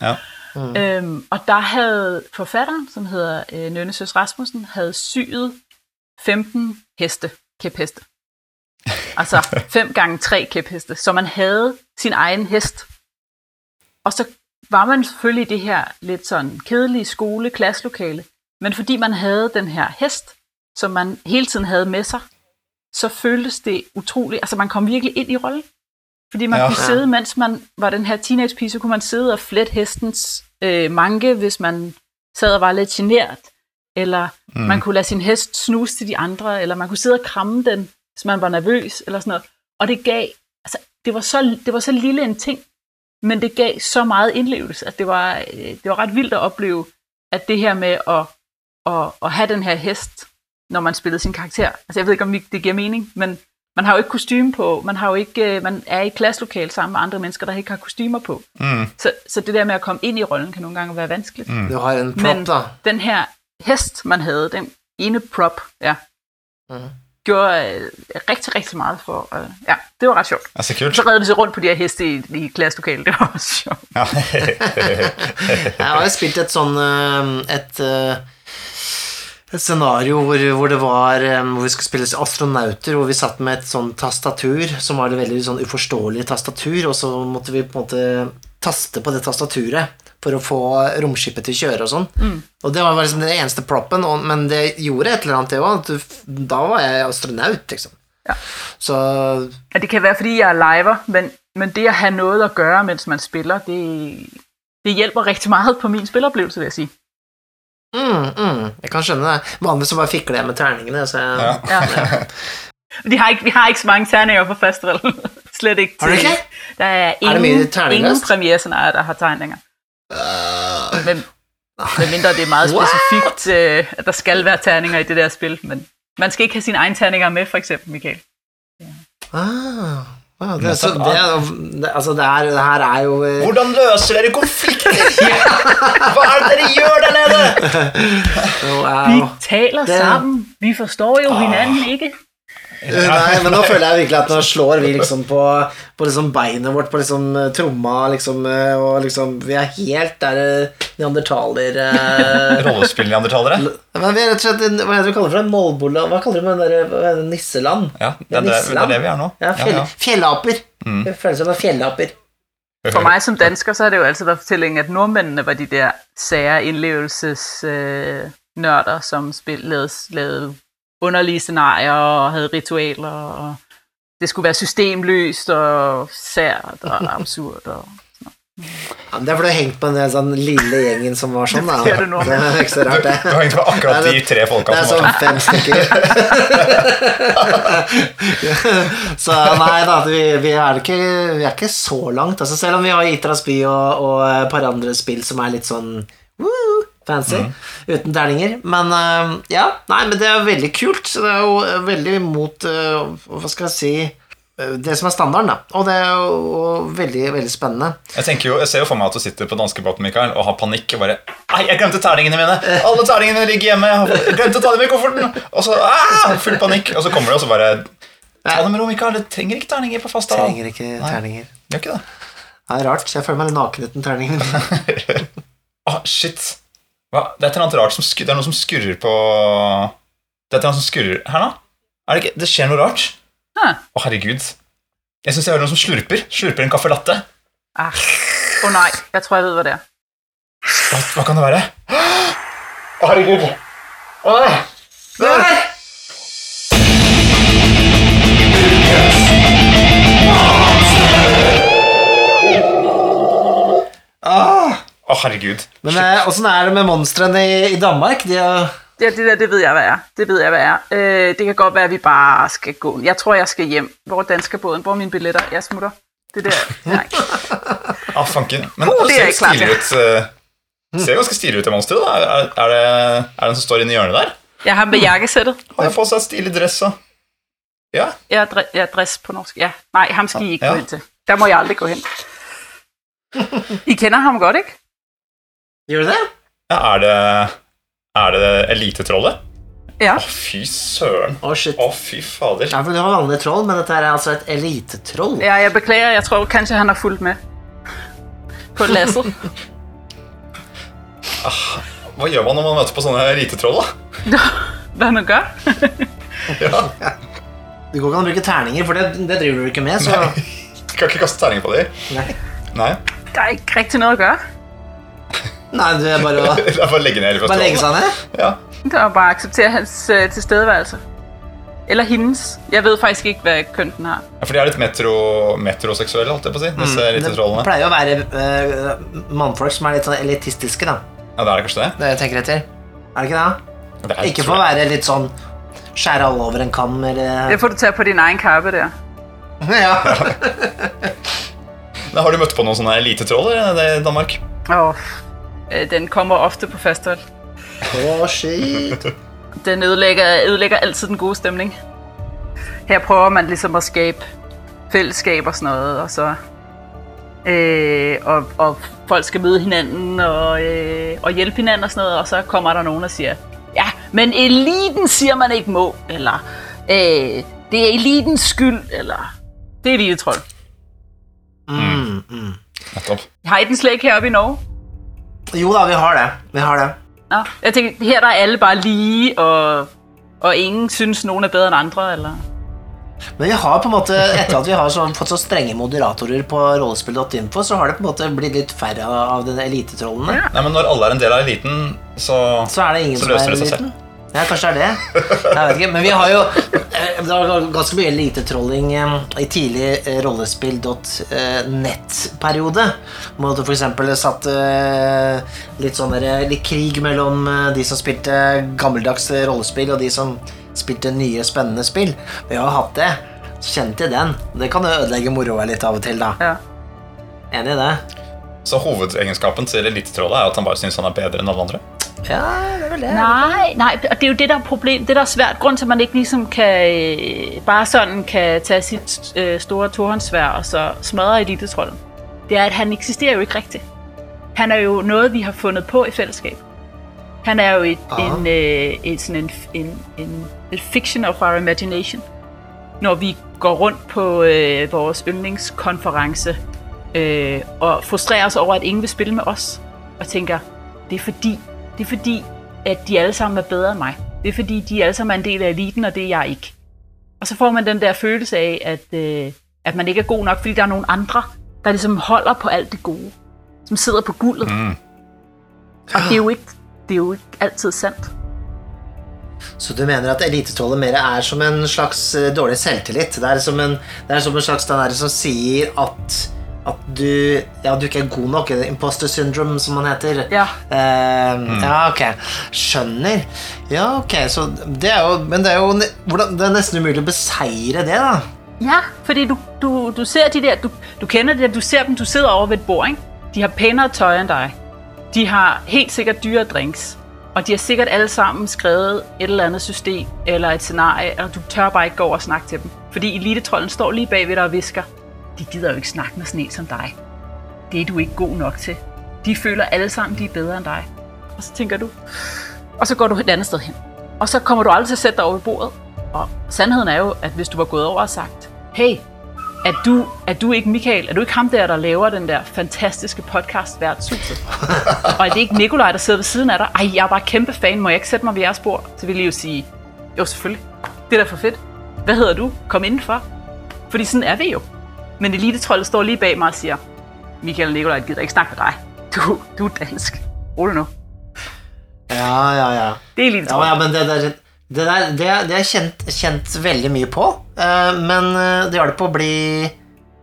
Ja. Mm. Øhm, og der havde forfatteren, som hedder øh, Nønnesøs Rasmussen, havde syet 15 heste, kæpheste. Altså 5 gange 3 kæpheste. Så man havde sin egen hest. Og så var man selvfølgelig i det her lidt sådan kedelige skole, klasselokale. Men fordi man havde den her hest, som man hele tiden havde med sig, så føltes det utroligt. Altså man kom virkelig ind i rollen. Fordi man ja. kunne sidde, mens man var den her teenagepige, så kunne man sidde og flette hestens øh, manke, hvis man sad og var lidt genert. Eller mm. man kunne lade sin hest snuse til de andre, eller man kunne sidde og kramme den, hvis man var nervøs, eller sådan noget. Og det gav, altså, det var så, det var så lille en ting, men det gav så meget indlevelse, at det var, øh, det var ret vildt at opleve, at det her med at, at, at have den her hest, når man spillede sin karakter, altså jeg ved ikke, om det giver mening, men man har jo ikke kostume på, man, har jo ikke, øh, man er i klasselokal sammen med andre mennesker, der ikke har kostymer på. Mm. Så, så det der med at komme ind i rollen kan nogle gange være vanskeligt. Mm. Det var en prop Men der. den her hest, man havde, den ene prop, ja, mm. gjorde øh, rigtig, rigtig meget for, øh, ja, det var ret sjovt. Altså, cute. Så redde vi sig rundt på de her heste i, i klasselokalet, det var også sjovt. Ja. jeg har jo spilt et sådan, øh, et... Uh, et scenario hvor, hvor, det var hvor vi skulle spille astronauter, hvor vi satt med et sånn tastatur som var et veldig sånn uforståelig tastatur, og så måtte vi på en måte taste på det tastaturet for å få romskipet til å kjøre og sånn. Mm. Og det var liksom den eneste proppen, og, men det gjorde et eller annet, det òg. Da var jeg astronaut, liksom. Ja. Så ja, Det kan være fordi jeg er liver, men, men det å ha noe å gjøre mens man spiller, det, det hjelper riktig mye på min spilleopplevelse, vil jeg si. Mm, mm, jeg kan skjønne det. Vanligvis bare fikler jeg med terningene. Så jeg, ja. Ja. De har ikke, vi har ikke så mange terninger på festivalen. Slett ikke. Har du ikke? Der er ingen, er ingen premierescenarier, der har tegninger. Uh. Men, med mindre det er meget spesifikt uh, at der skal være terninger i det der spil. Men man skal ikke ha sine egne terninger med, for eksempel, Michael. Ja. Ah. Ah, det, så, det, det, altså det, her, det her er jo eh, Hvordan løser dere konflikter? Hva er det dere gjør der nede? Vi taler sammen. Vi forstår jo hinanden ikke. Nei, men nå føler jeg virkelig at nå slår vi liksom på, på liksom beinet vårt, på liksom eh, tromma, liksom, eh, og liksom Vi er helt der eh, neandertaler Rollespill-neandertalere? Men vi er rett og slett Hva heter det du kaller for det? Målbola Hva kaller du det det nisseland? Ja, det er det, det, er det vi er nå. Ja, fjell, ja, ja. Fjellaper. Mm. Det føles som fjellaper. For meg som dansker så har det jo altså vært fortellingen at nordmennene var de der sære innlevelsesnerder øh, som lavede underlige scenarier og havde ritualer, og det skulle være systemløst og sært og absurd. Og ja, det er fordi du har hengt på den sånn lille gjengen som var sånn. Det, det, det er ikke så rart, det. Du har hengt på akkurat de tre folka som var sånn. Det er sånn fem stykker. så nei da, vi, vi, er ikke, vi, er ikke, så langt. Altså, selv om vi har Itras by og, og et par andre spill som er litt sånn woo, fancy, mm. uten terninger. Men uh, ja, nei, men det er veldig kult. Så det er jo veldig mot uh, Hva skal jeg si eh, det som er standarden, da. Og det er jo veldig veldig spennende. Jeg jo, jeg ser jo for meg at du sitter på danskebåten Mikael, og har panikk og bare Nei, jeg glemte terningene mine! Alle terningene ligger hjemme! Jeg glemte å ta dem i kofferten! Og så ah, full panikk. Og så kommer du, og så bare Ta det med ro, Mikael. Du trenger ikke terninger på fast Trenger ikke terninger. Gjør ikke det. Det er rart. Jeg føler meg naken uten terninger. ah, Shit. Hva? Det er et eller annet rart som skurrer Det er noe som skurrer på Det er et eller annet som skurrer her nå. Er det, ikke? det skjer noe rart. Å, oh, herregud. Jeg syns jeg hører noe som slurper. Slurper en caffè latte. Ah. Oh, nei, jeg tror, jeg vet hva det er. Hva, hva kan det være? Å, herregud. Åh. nei. Nei. Å, herregud. men eh, åssen er det med monstrene i, i Danmark? De er Ja, det der, det ved jeg, hvad er. Det ved jeg, hvad er. Øh, det kan godt være, at vi bare skal gå. Jeg tror, jeg skal hjem. Hvor er danskerbåden? Hvor er mine billetter? Jeg smutter. Det der. Nej. Ah, fanken. Men Oh, det det ser er klart, stilig ut. uh, ser ganske stilig ut, det monsteret. Er, er, det, er det en som står inne i hjørnet der? Jeg har med jakkesættet. Har jeg på seg et stilig dress og Ja. Jeg er, dre- jeg er dress på norsk. Ja. Nej, ham skal I ikke Ja. gå hen til. Der må jeg aldri gå hen. I kender ham godt, ikke? Gjør du det? ja er det Er det elitetrollet? Ja. Å, fy søren. Å, shit. Å, fy fader. Ja, for du har vanlige troll, men dette her er altså et elitetroll. ja, jeg beklager. Jeg tror kanskje han har fulgt med på lasset. Hva gjør man når man møter på sånne elitetroll, da? det er noe galt. Ja. Det går ikke an å bruke terninger, for det, det driver du ikke med. Så Kan ikke kaste terninger på dem. Nei. Nei. Det er ikke riktig noe å gøre. Nei, det er bare å Det er bare å legge ned hele bare legge festivalen. seg ned. Ja. Det bare akseptere acceptere hans øh, tilstedeværelse. Eller hendes. Jeg ved faktisk ikke, hvad køn den har. Ja, For de er litt metro, metroseksuelle, holdt jeg på å si. Disse Det elitetrollene. pleier å være eh, mannfolk som er litt sånn elitistiske, da. Ja, det er kanskje det? Det jeg tenker etter. Er det ikke det? det er, Ikke for å være litt sånn skjære alle over en kam, eller Det får du tage på din egen kappe der. Ja. Men Har du møtt på noen sånne elitetroller i Danmark? Øh, den kommer ofte på fasthold. Oh, shit. Den ødelægger, ødelægger altid den gode stemning. Her prøver man ligesom at skabe fællesskab og sådan noget, og så øh, og, og folk skal møde hinanden og, øh, og hjælpe hinanden og sådan noget, og så kommer der nogen og siger, ja, men eliten siger man ikke må, eller øh, det er elitens skyld, eller det er elitetrold. Mm, mm. Jeg Har I den slet ikke heroppe i Norge? Jo da, vi har det. Vi har det. Nå, jeg tænker, her er alle bare lige, og, og ingen synes, noen er bedre enn andre, eller? Men vi har på en måte, etter at vi har så, fått så strenge moderatorer på rollespill.info, så har det på en måte blitt litt færre av de elitetrollene. Ja. Nei, men Når alle er en del av eliten, så Så er det ingen Så som løser er det seg eliten. Ja, kanskje det er det. Jeg vet ikke. Men vi har jo eh, Det var ganske mye elitetrolling eh, i tidlig eh, rollespill.net-periode. Hvor du f.eks. satt litt sånn der, litt krig mellom de som spilte gammeldags rollespill, og de som spilte nye, spennende spill. Vi har jo hatt det. Kjenn til den. Det kan jo ødelegge moroa litt av og til, da. Ja. Enig i det? Så hovedegenskapen til elitetrollet er at han bare syns han er bedre enn alle andre? Ja, det er vel det. Nej, nej, og det er jo det, der er problem. Det, der er svært. Grunden til, at man ikke ligesom kan, øh, bare sådan kan tage sit øh, store torhåndsvær og så smadre elitetrollen, det er, at han eksisterer jo ikke rigtigt. Han er jo noget, vi har fundet på i fællesskab. Han er jo et, Ah. en, øh, et, sådan en, en, en, et fiction of our imagination. Når vi går rundt på øh, vores yndlingskonference øh, og frustrerer os over, at ingen vil spille med os, og tænker, det er fordi, det er fordi, at de alle sammen er bedre end mig. Det er fordi, de alle sammen er en del af eliten, og det er jeg ikke. Og så får man den der følelse af, at, øh, at man ikke er god nok, fordi der er nogle andre, der ligesom holder på alt det gode. Som sidder på guldet. Mm. Og det er jo ikke, det er jo ikke altid sandt. Så du mener at elitetrollet mer er som en slags eh, dårlig selvtillit? Det er som en, det er som en slags den der som sier at, at du, ja, du ikke er god nok. Imposter syndrome, som man heter. Ja. Eh, ja, ok. Skjønner. Ja, ok. Så det er jo, men det er jo hvordan, det er nesten umulig å beseire det, da. Ja, fordi du, du, du ser de der, du, du kjenner det der, du ser dem, du sidder over ved et bord, ikke? De har penere tøy enn deg. De har helt sikkert dyre drinks. Og de har sikkert alle sammen skrevet et eller annet system eller et scenario, og du tør bare ikke gå over og snakke til dem. Fordi elitetrollen står lige bagved dig og visker, de gider jo ikke snakke med sådan en som dig. Det er du ikke god nok til. De føler alle sammen, de er bedre end dig. Og så tænker du, og så går du et andet sted hen. Og så kommer du aldrig til at sætte dig over bordet. Og sandheden er jo, at hvis du var gået over og sagt, hey, Er du, er du ikke Michael? Er du ikke ham der, der laver den der fantastiske podcast Værtshuset? Og er det ikke Nikolaj, der sidder ved siden af dig? Ej, jeg er bare kæmpe fan. Må jeg ikke sætte mig ved jeres bord? Så vil I jo sige, jo selvfølgelig. Det er da for fedt. Hvad hedder du? Kom indenfor. Fordi sådan er vi jo. Men elitetrollet står lige bag mig og siger, Michael og Nikolaj gider ikke snakke med dig. Du, du er dansk. Rolig nu. Ja, ja, ja. Det er Ja, elitetrollet. ja men det der, det der det, det er jeg kjent, kjent veldig mye på. eh, men eh, det hjalp å bli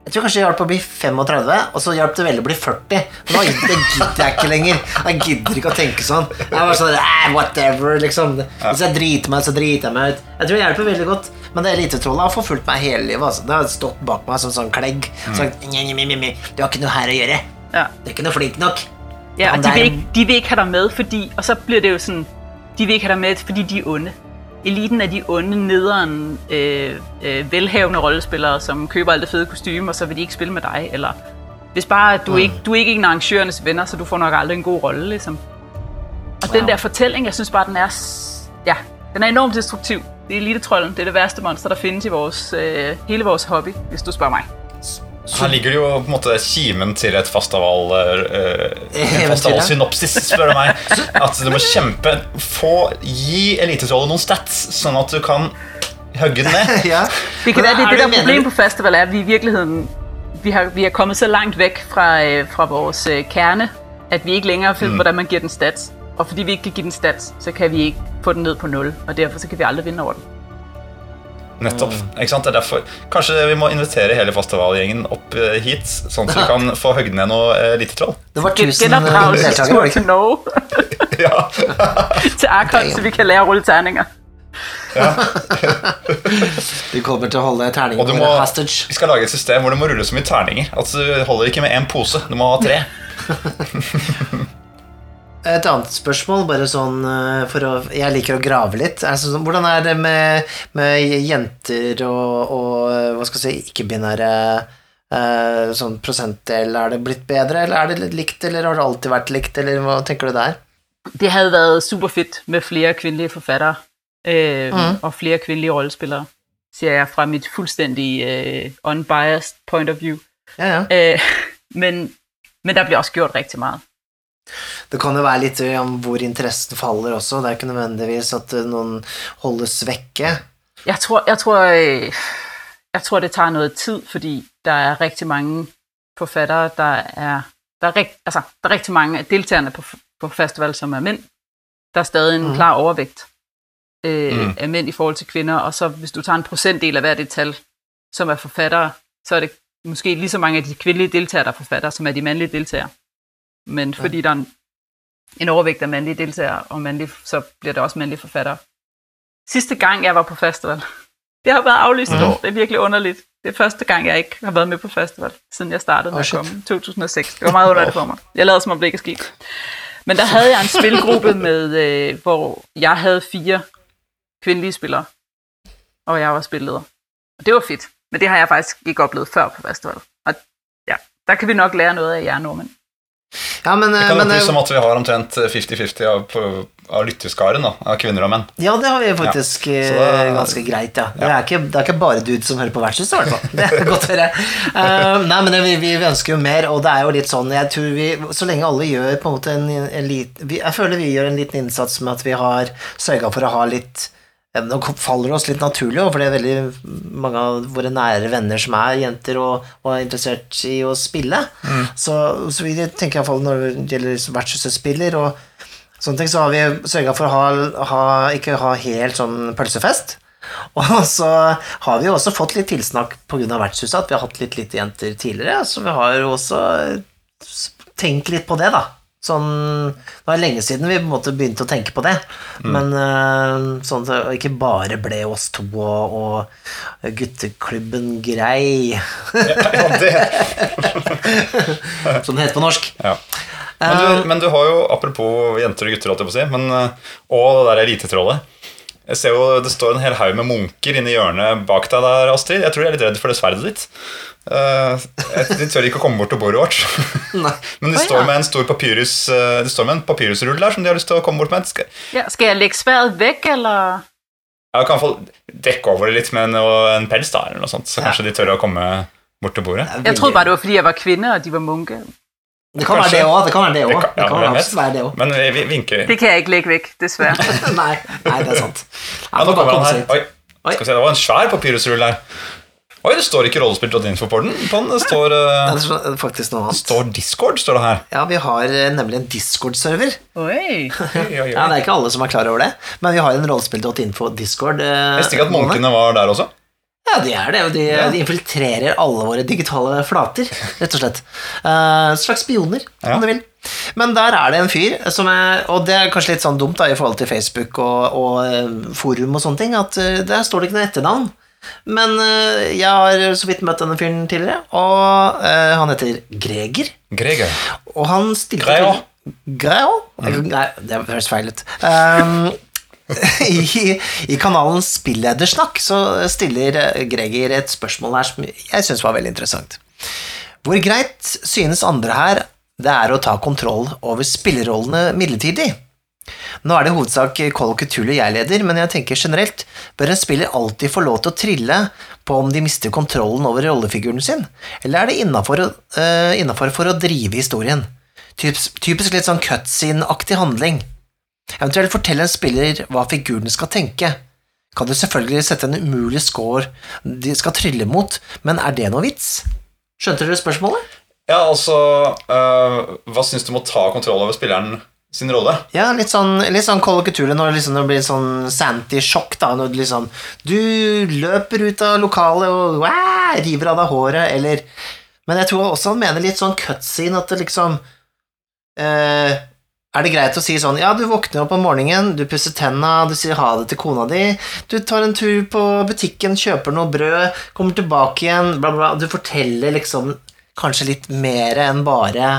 Jeg tror kanskje det hjalp å bli 35, og så hjalp det veldig å bli 40. Men nå gidder jeg ikke lenger. Jeg gidder ikke å tenke sånn. Jeg er bare sånn eh, Whatever, liksom. Hvis jeg driter meg, så driter jeg meg ut. Jeg tror det hjelper veldig godt. Men det elitetrollet har forfulgt meg hele livet. Altså. Det har stått bak meg som sånn klegg. Sagt, «Nye, nye, nye, nye, Du har ikke noe her å gjøre. Ja. Du er ikke noe flink nok. Ja, og de vil, ikke, de vil ikke have dig med, fordi, og så bliver det jo sådan, de vil ikke have dig med, fordi de er onde. Eliten er de onde, nederen, øh, øh, velhavende rollespillere, som køber alt det fede kostume, og så vil de ikke spille med dig. Eller hvis bare du, Mm. ikke, du er ikke en af arrangørernes venner, så du får nok aldrig en god rolle. liksom. Og den Wow. der fortælling, jeg synes bare, den er, ja, den er enormt destruktiv. Det er elitetrollen, det er det værste monster, der findes i vores, øh, hele vores hobby, hvis du spørger mig. Her ligger det jo på en måte kimen til et Fastaval-synopsis, Eventyr, spør du meg. At du må kjempe Få Gi Elitetrollet noen stats, sånn at du kan hugge den ned. ja. Det kan være, det, det, det der mener på festival er, at vi i virkeligheten vi har, vi har kommet så langt vekk fra, øh, fra vores øh, kerne, at vi ikke lenger finder, mm. hvordan man gir den stats. Og fordi vi ikke kan give den stats, så kan vi ikke få den ned på 0, og derfor så kan vi aldri vinne over den. Nettopp. ikke sant? Det er derfor Kanskje vi må invitere hele festivalgjengen opp eh, hit, sånn at vi kan få høgd ned noe lite troll. Det var 1000 deltakere, ja. til Arkon, så vi kan lære å rulle terninger. Du kommer til å holde terninger må, vi skal lage et system hvor du må rulle så mye terninger at du holder ikke med én pose. Du må ha tre. Et annet spørsmål, bare sånn eh, for å Jeg liker å grave litt. Altså, sånn, hvordan er det med, med jenter og, og eh, hva skal jeg si, ikke-binære eh, sånn prosentdel? Er det blitt bedre, eller er det litt likt, eller har det alltid vært likt, eller hva tenker du der? Det hadde vært superfett med flere kvinnelige forfattere Mhm. mm. og flere kvinnelige rollespillere, sier jeg fra mitt fullstendig øh, unbiased point of view. Ja, ja. Øh, men, men der blir også gjort riktig meget. Det kan jo være litt eh, om hvor interessen faller også. Det er ikke nødvendigvis at eh, noen holdes vekke. Jeg tror, jeg tror, øh, jeg tror det tar noe tid, fordi der er riktig mange forfattere, der er, der er, altså, der er riktig mange av deltagerne på, på festival, som er menn. Der er stadig en mm. klar overvekt øh, mm. af mænd i forhold til kvinner. og så hvis du tar en prosentdel av hvert det tal, som er forfattere, så er det måske like så mange av de kvinnelige deltagere, der er forfattere, som er de mannlige deltagere. Men Ja. fordi der er en, en overvægt af mandlige deltagere, og mandlige, så bliver der også mandlige forfattere. Sidste gang, jeg var på festival, det har været aflyst et mm. år. Det er virkelig underligt. Det er første gang, jeg ikke har været med på festival, siden jeg startede med Oh, at komme 2006. Det var meget underligt for mig. Jeg lavede som om det ikke er sket. Men der havde jeg en spilgruppe med, øh, hvor jeg havde fire kvindelige spillere, og jeg var spilleder. Og det var fedt. Men det har jeg faktisk ikke oplevet før på festival. Og ja, der kan vi nok lære noget af jer nordmænd. Ja, men, Det eh, kan men opplyse eh, om at vi har omtrent 50-50 av, av lytterskaren av kvinner og menn. Ja, det har vi faktisk ja. Så da- ganske greit, ja. Det, er ikke, det er ikke bare dudes som hører på versus, i hvert fall. Det er godt å høre. Uh, nei, men vi, vi ønsker jo mer, og det er jo litt sånn Jeg tror vi, Så lenge alle gjør på en måte en, en lit, vi, Jeg føler vi gjør en liten innsats med at vi har sørga for å ha litt ja, Nå faller det oss litt naturlig, for det er veldig mange av våre nære venner som er jenter og, og er interessert i å spille. Så, så vi tenker iallfall når det gjelder vertshuset spiller, og Sånne ting så har vi sørga for å ha, ha, ikke ha helt sånn pølsefest. Og så har vi jo også fått litt tilsnakk pga. vertshuset, at vi har hatt litt lite jenter tidligere. Så vi har jo også tenkt litt på det, da. Sånn, det var lenge siden vi på en måte begynte å tenke på det. Men eh, sånn at det ikke bare ble oss to og, og gutteklubben Grei, Ja, det, som det heter på norsk. ja. Men, du, men du har jo, apropos jenter og gutter, holdt jeg på å si, men, eh, og det der elitetrollet Jeg ser jo det står en hel haug med munker inni hjørnet bak deg der, Astrid. Jeg tror de er litt redd for det sverdet ditt. Eh, de tør ikke å komme bort til bordet vårt. Nei. Men de står med en stor papyrus eh, De står med en papyrusrull der som de har lyst til å komme bort med. Skal, Ja, skal jeg legge sverdet vekk, eller? jeg kan få dekke over det litt med en, en pels, da, eller noe sånt, så Ja. kanskje de tør å komme bort til bordet. Jeg trodde bare, det var fordi jeg var kvinne, og de var munke. Det kan være det òg. Det kan være det Det òg. Det kan vet? absolutt være det også. Men vi vi vinker. Det kan jeg ikke like væk, dessverre. nei, nei, det er sant. Ja, Ja, nå kommer han her. Oi. Oi, skal vi se, det var en svær papyrusrull her. Oi, det står ikke rollespill.info på den. På den det står, uh, det er faktisk noe annet. står Discord, står det her. Ja, vi har eh, nemlig en Discord-server. Oi. Ja, Det er ikke alle som er klar over det, men vi har en rollespill.info Discord. Uh, Jeg visste ikke at munkene var der også. Ja, de er det. De, Ja. de infiltrerer alle våre digitale flater, rett og slett. Uh, slags spioner, Ja. om du vil. Men der er det en fyr som er Og det er kanskje litt sånn dumt da i forhold til Facebook og, og eh, forum og sånne ting, at eh, der står det ikke noe etternavn. Men uh, jeg har så vidt møtt denne fyren tidligere, og uh, han heter Greger. Greger. Og han stilte Greo. Greo? Nei, det høres feil ut. Um, i, I kanalen Spilledersnakk så stiller eh, Greger et spørsmål her som jeg syns var veldig interessant. Hvor greit synes andre her det er å ta kontroll over spillerollene midlertidig? Nå er det i hovedsak of Cthulhu jeg leder, men jeg tenker generelt bør en spiller alltid få lov til å trille på om de mister kontrollen over rollefiguren sin, eller er det innafor uh, for å drive historien? Typisk, typisk litt sånn cutscene-aktig handling. Eventuelt fortelle en spiller hva figuren skal tenke. Kan du selvfølgelig sette en umulig score de skal trylle mot, men er det noe vits? Skjønte dere spørsmålet? Ja, altså øh, Hva syns du om å ta kontroll over spilleren sin rolle? Ja, litt sånn, litt sånn Call of liksom, når det blir sånn Santy-sjokk, da. Når du liksom Du løper ut av lokalet og wah, river av deg håret, eller Men jeg tror også han mener litt sånn cutscene, at det liksom eh, Er det greit å si sånn Ja, du våkner opp om morgenen, du pusser tenna, du sier ha det til kona di, du tar en tur på butikken, kjøper noe brød, kommer tilbake igjen, bla, bla. Du forteller liksom kanskje litt mer enn bare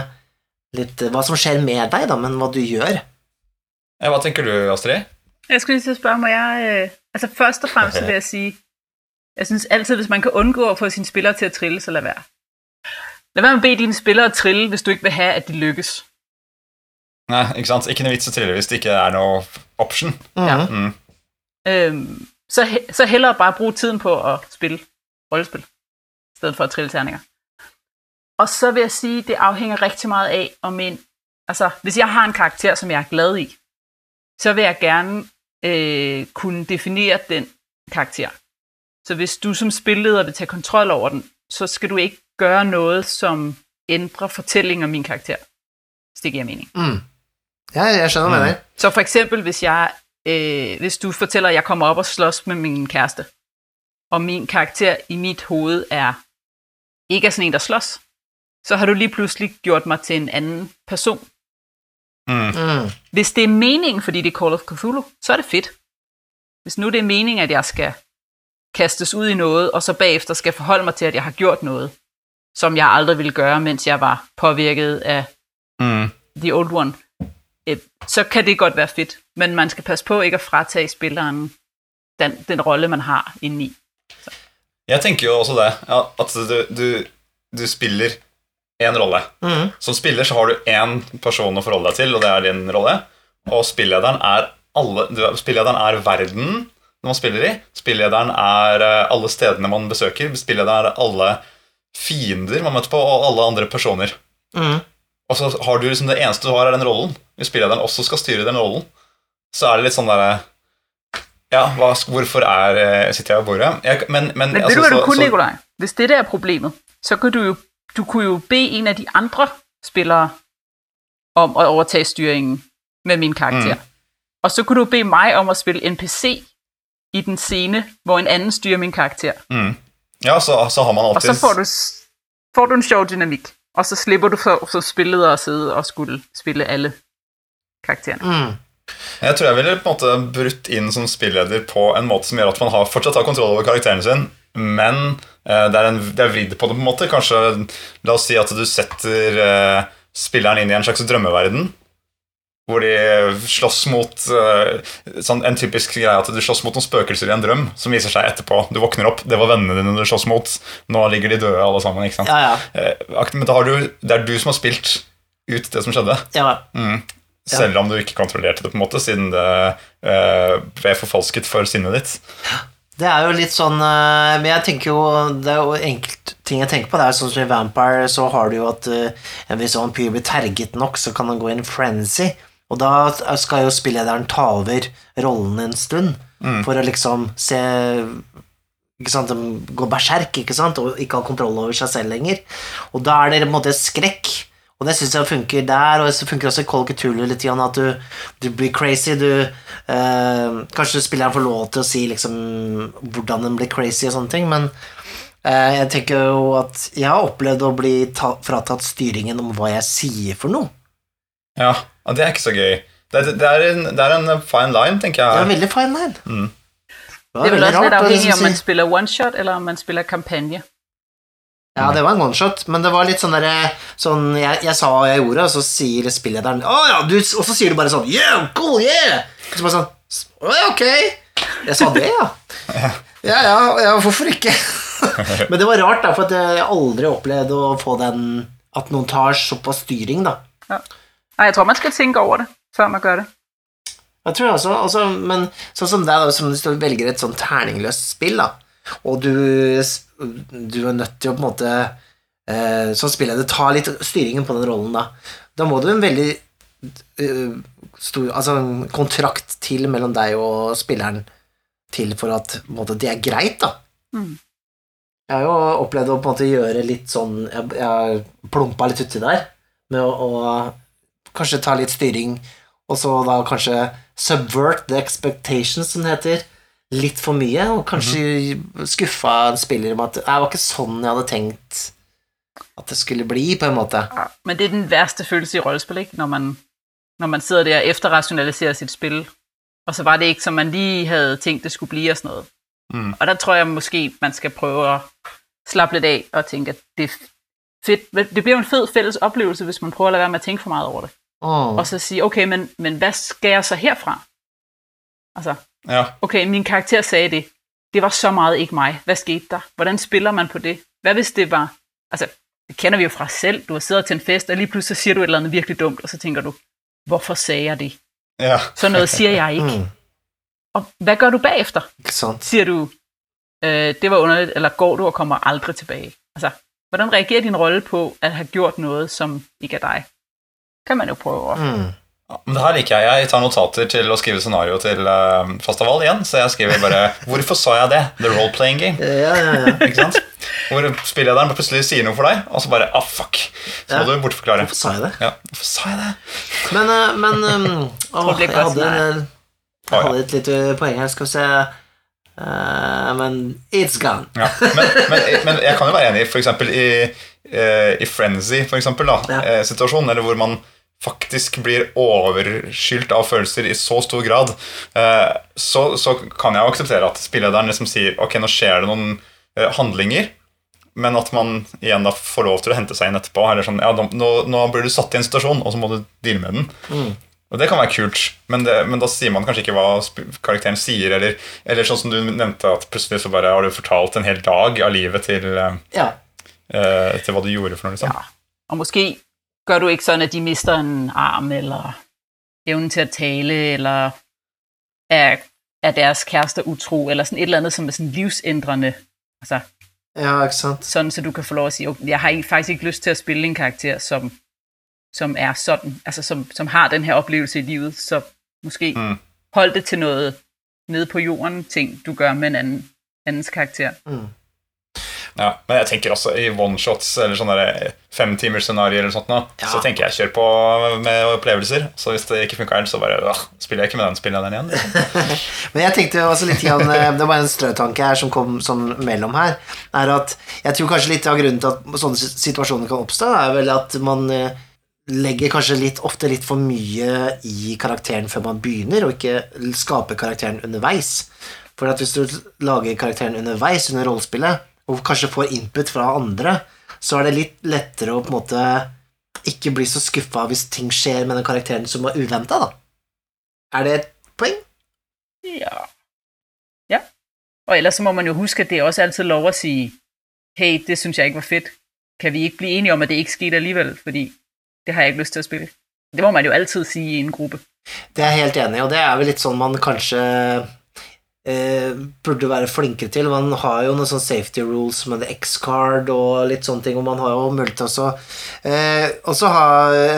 litt hva som skjer med deg, da, men hva du gjør. Ja, hva tenker du, Astrid? Jeg skulle lige til å spørre, må jeg... Øh, altså først og fremst vil jeg si jeg synes altid, hvis man kan undgå å få sine spillere til å trille, så la være. La være med å be dine spillere trille, hvis du ikke vil ha at de lykkes. Nei, ikke sant? Ikke noe vits å trille hvis det ikke er noe option. Ja. Mm. Øhm, så, he- så heller bare bruke tiden på å spille rollespill i stedet for å trille terninger. Og så vil jeg sige, det afhænger rigtig meget af, om en... Altså, hvis jeg har en karakter, som jeg er glad i, så vil jeg gerne øh, kunne definere den karakter. Så hvis du som spilleder vil tage kontrol over den, så skal du ikke gøre noget, som ændrer fortællingen om min karakter. Hvis det giver mening. Mm. Ja, jeg skjønner hva du mener. Så for eksempel, hvis jeg, øh, hvis du fortæller, at jeg kommer op og slås med min kæreste, og min karakter i mit hoved er ikke er sådan en, der slås, så har du lige pludselig gjort mig til en anden person. Mm. Mm. Hvis det er meningen, fordi det er Call of Cthulhu, så er det fedt. Hvis nu det er meningen, at jeg skal kastes ud i noget, og så bagefter skal forholde mig til, at jeg har gjort noget, som jeg aldrig ville gøre, mens jeg var påvirket af Mm. The Old One, øh, så kan det godt være fedt. Men man skal passe på ikke at fratage spilleren den, den rolle, man har indeni. Jeg tenker jo også det, at du, du, du spiller én rolle. Mm. Som spiller så har du én person å forholde deg til, og det er din rolle. Og spillederen er, alle, du, spillederen er verden man spiller i. Spillederen er eh, alle stedene man besøker. Spillederen er alle fiender man møter på, og alle andre personer. Mm. Og så har du liksom det eneste du har, er den rollen. Hvis spillederen også skal styre den rollen, så er det litt sånn derre Ja, hva, hvorfor er eh, Sitter jeg ved bordet? Jeg, men, men, Men altså, ved du, hvad du kunne, Nikolaj? Hvis dette er problemet, så kan du jo, du kunne jo be en av de andre spillere om å overtage styringen med min karakter. Mm. Og så kunne du be meg om å spille NPC i den scene, hvor en anden styrer min karakter. Mm. Ja, så, så har man alltid Og så får du, får du en sjov dynamik. Og så slipper du for, som spilleder å sidde og skulle spille alle karakterene. Mm. Jeg tror jeg ville på en måte brutt inn som spilleder på en måte som gjør at man har, fortsatt har kontroll over karakteren sin, men eh, det er, en, er vridd på det på en måte. Kanskje, La oss si at du setter eh, spilleren inn i en slags drømmeverden. Hvor de slåss mot eh, sånn, En typisk greie at du slåss mot noen spøkelser i en drøm, som viser seg etterpå. Du våkner opp, det var vennene dine du slåss mot. Nå ligger de døde, alle sammen. ikke sant? Ja, ja. Eh, Men du, det er du som har spilt ut det som skjedde. ja. Mm. Selv om du ikke kontrollerte det, på en måte, siden det uh, ble forfalsket for sinnet ditt. Det er jo litt sånn Men jeg tenker jo Det er jo enkelt ting jeg tenker på, det er sånn som i Vampire, så har du jo at uh, hvis en vampyr blir terget nok, så kan han gå i en frenzy. Og da skal jo spillederen ta over rollen en stund, for å liksom se ikke sant, De går berserk ikke sant, og ikke har kontroll over seg selv lenger. Og da er det på en måte skrekk. Og det syns jeg funker der, og det funker også i Call Cthulhu litt, grann, at du, du blir crazy. Du, eh, kanskje spilleren får lov til å si liksom, hvordan den blir crazy og sånne ting, men eh, jeg tenker jo at jeg har opplevd å bli ta, fratatt styringen om hva jeg sier for noe. Ja, og det er ikke så gøy. Det, det, det, er, en, det er en fine line, tenker jeg. Det er en veldig fine line. Mm. Det er vel også litt avhengig om man spiller one shot eller om man spiller kampanje. Ja, det var en one-shot, men det var litt sånn derre sånn, jeg, jeg sa hva jeg gjorde, og så sier spillederen Å ja, du, og så sier du bare sånn Yeah, cool, yeah! Og så bare sånn Å ja, ok. Jeg sa det, ja. Ja, ja, ja hvorfor ikke? men det var rart, da, for at jeg aldri opplevd å få den At noen tar såpass styring, da. Nej, jeg tror, man skal tenke over det, før man gør det. Jeg tror også, også Men sånn som deg, da, som hvis du velger et sånn terningløst spill, da, og du, du er nødt til å på en måte eh, Som spilleder ta litt styringen på den rollen, da. Da må du en veldig uh, stor Altså en kontrakt til mellom deg og spilleren til for at på en måte, det er greit, da. Mm. Jeg har jo opplevd å på en måte gjøre litt sånn Jeg, jeg plumpa litt uti der med å, å kanskje ta litt styring, og så da kanskje subvert the expectations, som det heter, litt for mye, og kanskje skuffa spillere spiller om at det var ikke sånn jeg hadde tenkt at det skulle bli, på en måte. Ja, Men det er den verste følelse i rollespill, ikke? Når man, når man sidder der og efterrasjonaliserer sitt spil, og så var det ikke, som man lige hadde tenkt det skulle bli, og sånn. Mm. Og der tror jeg måske, man skal prøve å slappe litt av og tenke at det er fedt. Det blir jo en fed fælles oplevelse, hvis man prøver å lade være med at tænke for meget over det. Åh. Og så sige, okay, men, men hvad skal jeg så herfra? Altså, Ja. okay, min karakter sagde det. Det var så meget ikke mig. Hvad skete der? Hvordan spiller man på det? Hvad hvis det var... Altså, det kender vi jo fra os selv. Du har siddet til en fest, og lige pludselig så siger du et eller andet virkelig dumt, og så tænker du, hvorfor sagde jeg det? ja. Så noget siger jeg ikke. Mm, Og hvad gør du bagefter? ikke sant. Siger du, øh, det var underligt, eller går du og kommer aldrig tilbage? Altså, hvordan reagerer din rolle på at have gjort noget, som ikke er dig? Kan man jo prøve. Mm. Ja, Men det her liker jeg. Jeg tar notater til å skrive scenario til uh, Fastaval igjen. Så jeg skriver bare 'Hvorfor sa jeg det?' The role-playing game. Ja, ja, ja. Ikke sant? Hvor spillederen plutselig sier noe for deg, og så bare 'ah, fuck'. Så må du bortforklare. Hvorfor sa jeg det? Ja, hvorfor sa jeg det? Men, eh, men um, å, jeg hadde, jeg hadde et lite poeng her. Skal vi se Uh, Men it's gone. Ja. Men, men, men jeg kan jo være enig i f.eks. i, eh, i Frenzy, for eksempel, da, Ja. eh, situasjonen, eller hvor man faktisk blir overskylt av følelser i så stor grad, eh, så, så kan jeg jo akseptere at spillederen liksom sier ok, nå skjer det noen eh, handlinger, men at man igjen da får lov til å hente seg inn etterpå. Eller sånn, ja, nå, nå- blir du satt i en situasjon, og så må du deale med den. Mm. Og det kan være kult, men, det, men da sier man kanskje ikke hva karakteren sier. Eller, eller sånn som du nevnte, at plutselig så bare har du fortalt en hel dag av livet til, eh, Ja. eh, til hva du gjorde for noe. liksom. Ja. Og måske gør du ikke sådan, at de mister en arm, eller evnen til at tale, eller er, er deres kærester utro, eller sådan et eller andet, som er sådan livsændrende. Altså, ja, ikke sant. sådan så du kan få lov at sige, okay, jeg har faktisk ikke lyst til at spille en karakter, som, som er sådan, altså som, som har den her oplevelse i livet, så måske mm. hold det til noget nede på jorden ting, du gør med en anden, andens karakter. Mm. Ja, men jeg tenker også i one-shots eller sånne der femtimersscenarioer eller sånt nå, Ja. så tenker jeg kjør på med opplevelser. Så hvis det ikke funker, så bare øh, spiller jeg ikke med den spilleren igjen. Liksom. Men jeg tenkte også litt grann, eh, Det var en strøtanke her som kom sånn mellom her. Er at Jeg tror kanskje litt av grunnen til at sånne situasjoner kan oppstå, er vel at man eh, legger kanskje litt, ofte litt for mye i karakteren før man begynner, og ikke skaper karakteren underveis. For at hvis du lager karakteren underveis under rollespillet, og kanskje får input fra andre, så er det litt lettere å på en måte ikke bli så skuffa hvis ting skjer med den karakteren som var uventa, da. Er det et poeng? Ja. Ja. Og ellers så må man jo huske, at det er også altid lov å si hey, det synes jeg ikke var fedt. Kan vi ikke bli enige om, at det ikke skete alligevel, fordi det har jeg ikke lyst til å spille. Det må man jo altid sige i en gruppe. Det er jeg helt enig i, og det er vel litt sånn man kanskje eh, burde være flinkere til. Man har jo noen sånne safety rules med X-card og litt sånne ting, og man har jo mulighet til å eh, også ha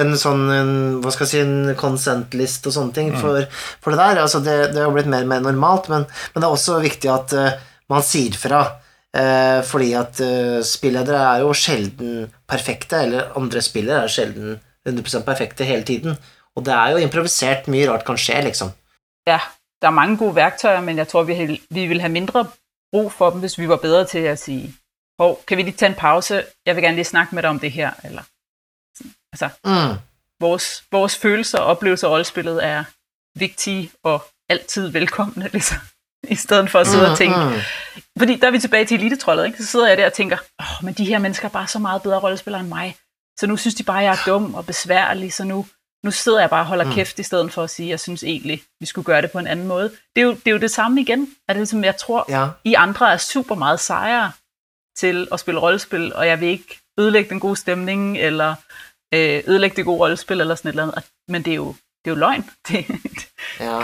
en sånn en, hva skal jeg si, en consent list og sånne ting for, for det der. Altså det, det har blitt mer og mer normalt, men, men det er også viktig at eh, man sier fra. Eh, fordi at eh, spilledere er jo sjelden perfekte, eller andre spillere er sjelden 100 perfekte hele tiden. Og det er jo improvisert, mye rart kan skje, liksom. Ja, der er mange gode værktøjer, men jeg tror, vi, har- vi ville have mindre brug for dem, hvis vi var bedre til at sige, hov, kan vi lige tage en pause? Jeg vil gerne lige snakke med dig om det her. Eller, altså, Mm. vores, vores følelser og oplevelser af rollespillet er vigtige og altid velkomne, ligesom. I stedet for at sidde og tænke, Mm, mm. fordi der er vi tilbage til elitetrollet, ikke? Så sidder jeg der og tænker, åh, men de her mennesker er bare så meget bedre rollespillere end mig. Så nu synes de bare, jeg er dum og besværlig, så nu, nu sidder jeg bare og holder mm. kæft, i stedet for at sige, jeg synes egentlig, vi skulle gøre det på en anden måde. Det er jo det, er jo det samme igen. At det som jeg tror, Ja. I andre er super meget sejere til at spille rollespil, og jeg vil ikke ødelægge den gode stemning, eller øh, ødelægge det gode rollespil, eller sådan et eller andet. Men det er jo, det er jo løgn. Det, ja.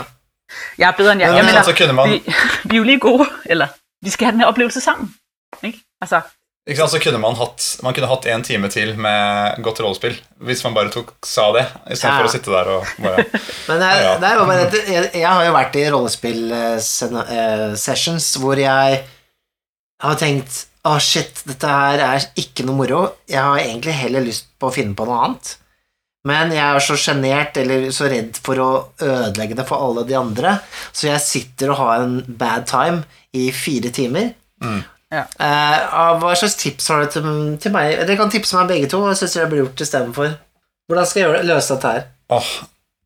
jeg er bedre end jeg. Ja, jeg mener, så man- vi, vi er jo lige gode, eller vi skal have den her oplevelse sammen. Ikke? Altså, Ikke sant, så kunne man hatt Man kunne hatt en time til med godt rollespill hvis man bare tok sa det, istedenfor Ja. å sitte der og bare Men er, Ja, er et, jeg, jeg har jo vært i rollespill-sessions hvor jeg har tenkt Å, shit, dette her er ikke noe moro. Jeg har egentlig heller lyst på å finne på noe annet. Men jeg er så sjenert eller så redd for å ødelegge det for alle de andre, så jeg sitter og har en bad time i fire timer. Ja. Ah, hva slags tips har du til, til meg? Dere kan tipse meg begge to. Hva syns dere burde gjort istedenfor? Hvordan skal jeg gjøre løse dette her? Oh,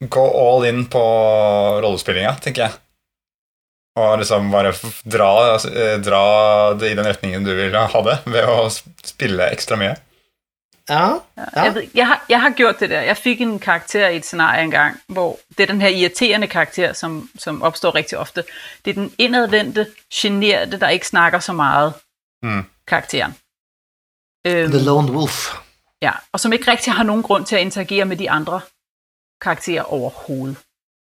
gå all in på rollespillinga, tenker jeg. Og liksom bare dra, eh, dra det i den retningen du vil ha det, ved å spille ekstra mye. Ja, Ja. Jeg, ved, jeg, har, jeg har gjort det der. Jeg fikk en karakter i et scenarie engang, hvor det er den her irriterende karakter, som, som oppstår riktig ofte. Det er den innadvendte, sjenerte, der ikke snakker så mye, Mm. karakteren. Um, The Lone Wolf. ja, og som ikke riktig har noen grunn til at interagere med de andre karakterer overhovedet.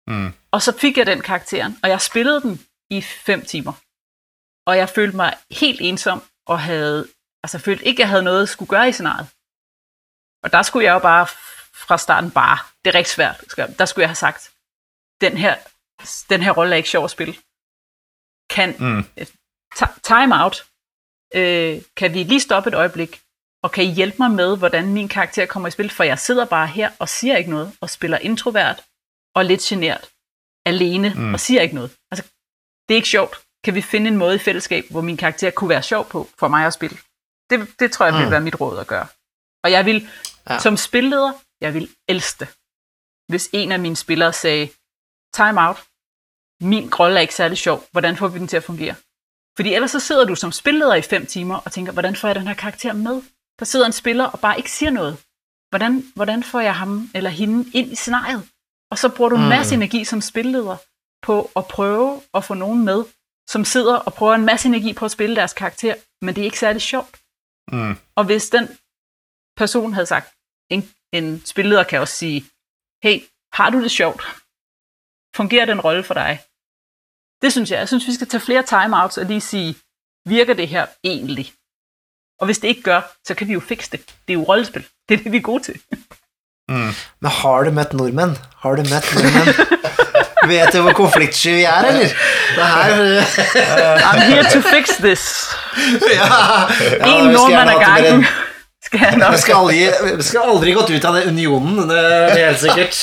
Mm. Og så fik jeg den karakteren, og jeg spillede den i fem timer. Og jeg følte meg helt ensom, og havde, altså følte ikke, at jeg hadde noe å skulle gjøre i scenariet. Og der skulle jeg jo bare fra starten bare, det er rigtig svært, der skulle jeg have sagt, den her, den her rolle er ikke sjov at spille. Kan, Mm. time out, øh, kan vi lige stoppe et øjeblik, og kan I hjælpe mig med, hvordan min karakter kommer i spil? For jeg sidder bare her og siger ikke noget, og spiller introvert og lidt genert alene Mm. og siger ikke noget. Altså, det er ikke sjovt. Kan vi finde en måde i fællesskab, hvor min karakter kunne være sjov på for mig at spille? Det, det tror jeg vil Mm. være mit råd at gøre. Og jeg vil, Ja. som spilleder, jeg vil elske det, hvis en af mine spillere sagde, time out, min rolle er ikke særlig sjov, hvordan får vi den til at fungere? Fordi ellers så sidder du som spilleder i fem timer og tænker, hvordan får jeg den her karakter med? Der sidder en spiller og bare ikke siger noget. Hvordan, hvordan får jeg ham eller hende ind i scenariet? Og så bruger du en Mm. masse energi som spilleder på at prøve at få nogen med, som sidder og prøver en masse energi på at spille deres karakter, men det er ikke særlig sjovt. Mm. Og hvis den person havde sagt, en, en spilleder kan også sige, hey, har du det sjovt? Fungerer den rolle for dig? Det synes jeg. Jeg synes, vi skal tage flere timeouts og lige sige, virker det her egentlig? Og hvis det ikke gør, så kan vi jo fikse det. Det er jo rollespil. Det er det, vi er gode til. Mm. Men har du møtt nordmenn? Har du møtt nordmenn? Vet du hvor konfliktsky vi er, eller? Det her I'm here to fix this. ja, ja, en ha til gangen. Skal. Vi skal aldri, vi skal aldri gått ut av den unionen, det er helt sikkert.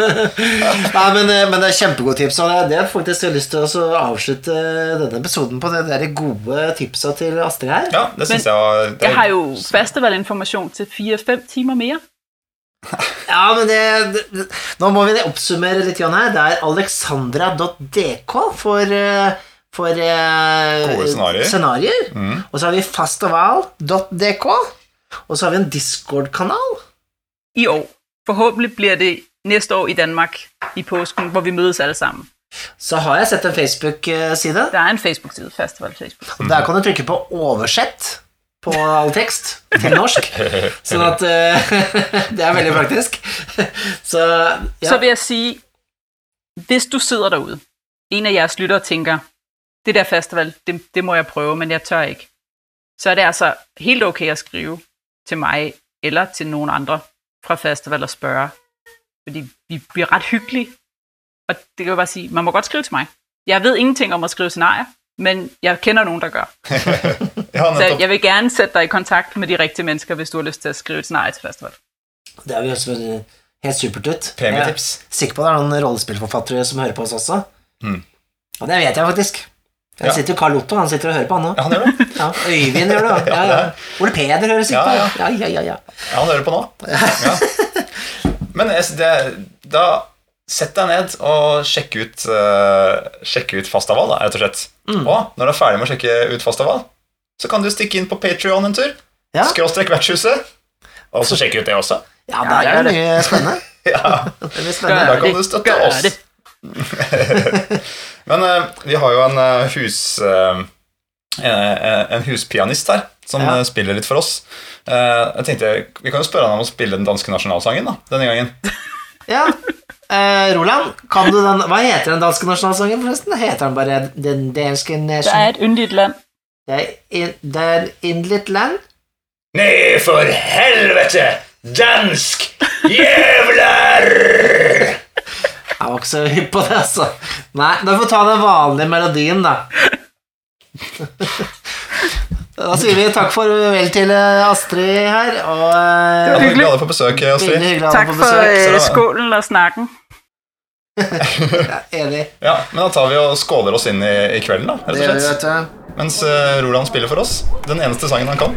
Nei, men, eh, men det er kjempegode tips, og det- det er faktisk jeg har lyst til å avslutte denne episoden på det der gode tipsa til Astrid her. Ja, det syns jeg var det, Jeg har jo festivalinformasjon til 4-5 timer mer. Ja, men det, det Nå må vi oppsummere litt her. Det er alexandra.dk for, eh, for eh, scenarioer. Mm. Og så har vi fastaval.dk. Og så har vi en Discord-kanal. I år. Forhåpentlig blir det næste år i Danmark i påsken, hvor vi møtes alle sammen. Så har jeg sett en Facebook-side. Det er en Facebook-side, Festival Facebook. Og Der kan du trykke på 'oversett' på all tekst til norsk. Sånn at eh, Det er veldig praktisk. Så ja. Så vil jeg si hvis du sidder derude en av jeres lyttere tenker det der festival, det, det må jeg prøve, men jeg tør ikke, så er det altså helt ok å skrive til meg eller til noen andre fra festival og spørre. Fordi vi bliver ret hyggelige. Og det kan jeg bare sige, man må godt skrive til meg. Jeg vet ingenting om å skrive scenarier, men jeg kender noen, der gør. Så jeg vil gerne sætte deg i kontakt med de riktige mennesker, hvis du har lyst til å skrive et scenarie til festival. Det er jo også helt supert ut. Premietips. Jeg er sikker på det er noen rollespillforfattere som hører på oss også. Mm. Og det vet jeg faktisk. Der sitter jo Carl Otto, han sitter og hører på han òg. Ja, han gjør det. Ja, Øyvind gjør det òg. Ja, ja. Ole Peder hører sikkert på. Ja, Ja, ja, ja, han hører på nå. Ja. Men det, da sett deg ned og sjekk ut, uh, sjekk ut Fastaval, da, rett og slett. Og når du er ferdig med å sjekke ut Fastaval, så kan du stikke inn på Patreon en tur. Ja. Skråstrek vertshuset. Og så sjekke ut det også. Ja, Ja, er det det. mye spennende. Ja. Det blir Da spennende. kan du støtte oss. Men eh, vi har jo en eh, hus eh, en, huspianist her som Ja. spiller litt for oss. Eh, jeg tenkte, Vi kan jo spørre han om å spille den danske nasjonalsangen da, denne gangen. Ja. Eh, Roland, kan du den Hva heter den danske nasjonalsangen, forresten? Heter den bare Den danske Der Det er Undidland. Det er in- Det er Indlit land? Nei, for helvete! Dansk jævler! Jeg var ikke så hypp på det, altså. Nei, da får vi ta den vanlige melodien, da. Da sier vi takk for vel til eh, Astrid her, og var Ja, er besøk, Astrid. hyggelig å ha deg på for besøk. øh, så- og snakken. Ja, enig. Ja, men Da tar vi og skåler oss inn i, i kvelden, da, Det rett gjør og vi, slett. vet du. Mens uh, Roland spiller for oss den eneste sangen han kan.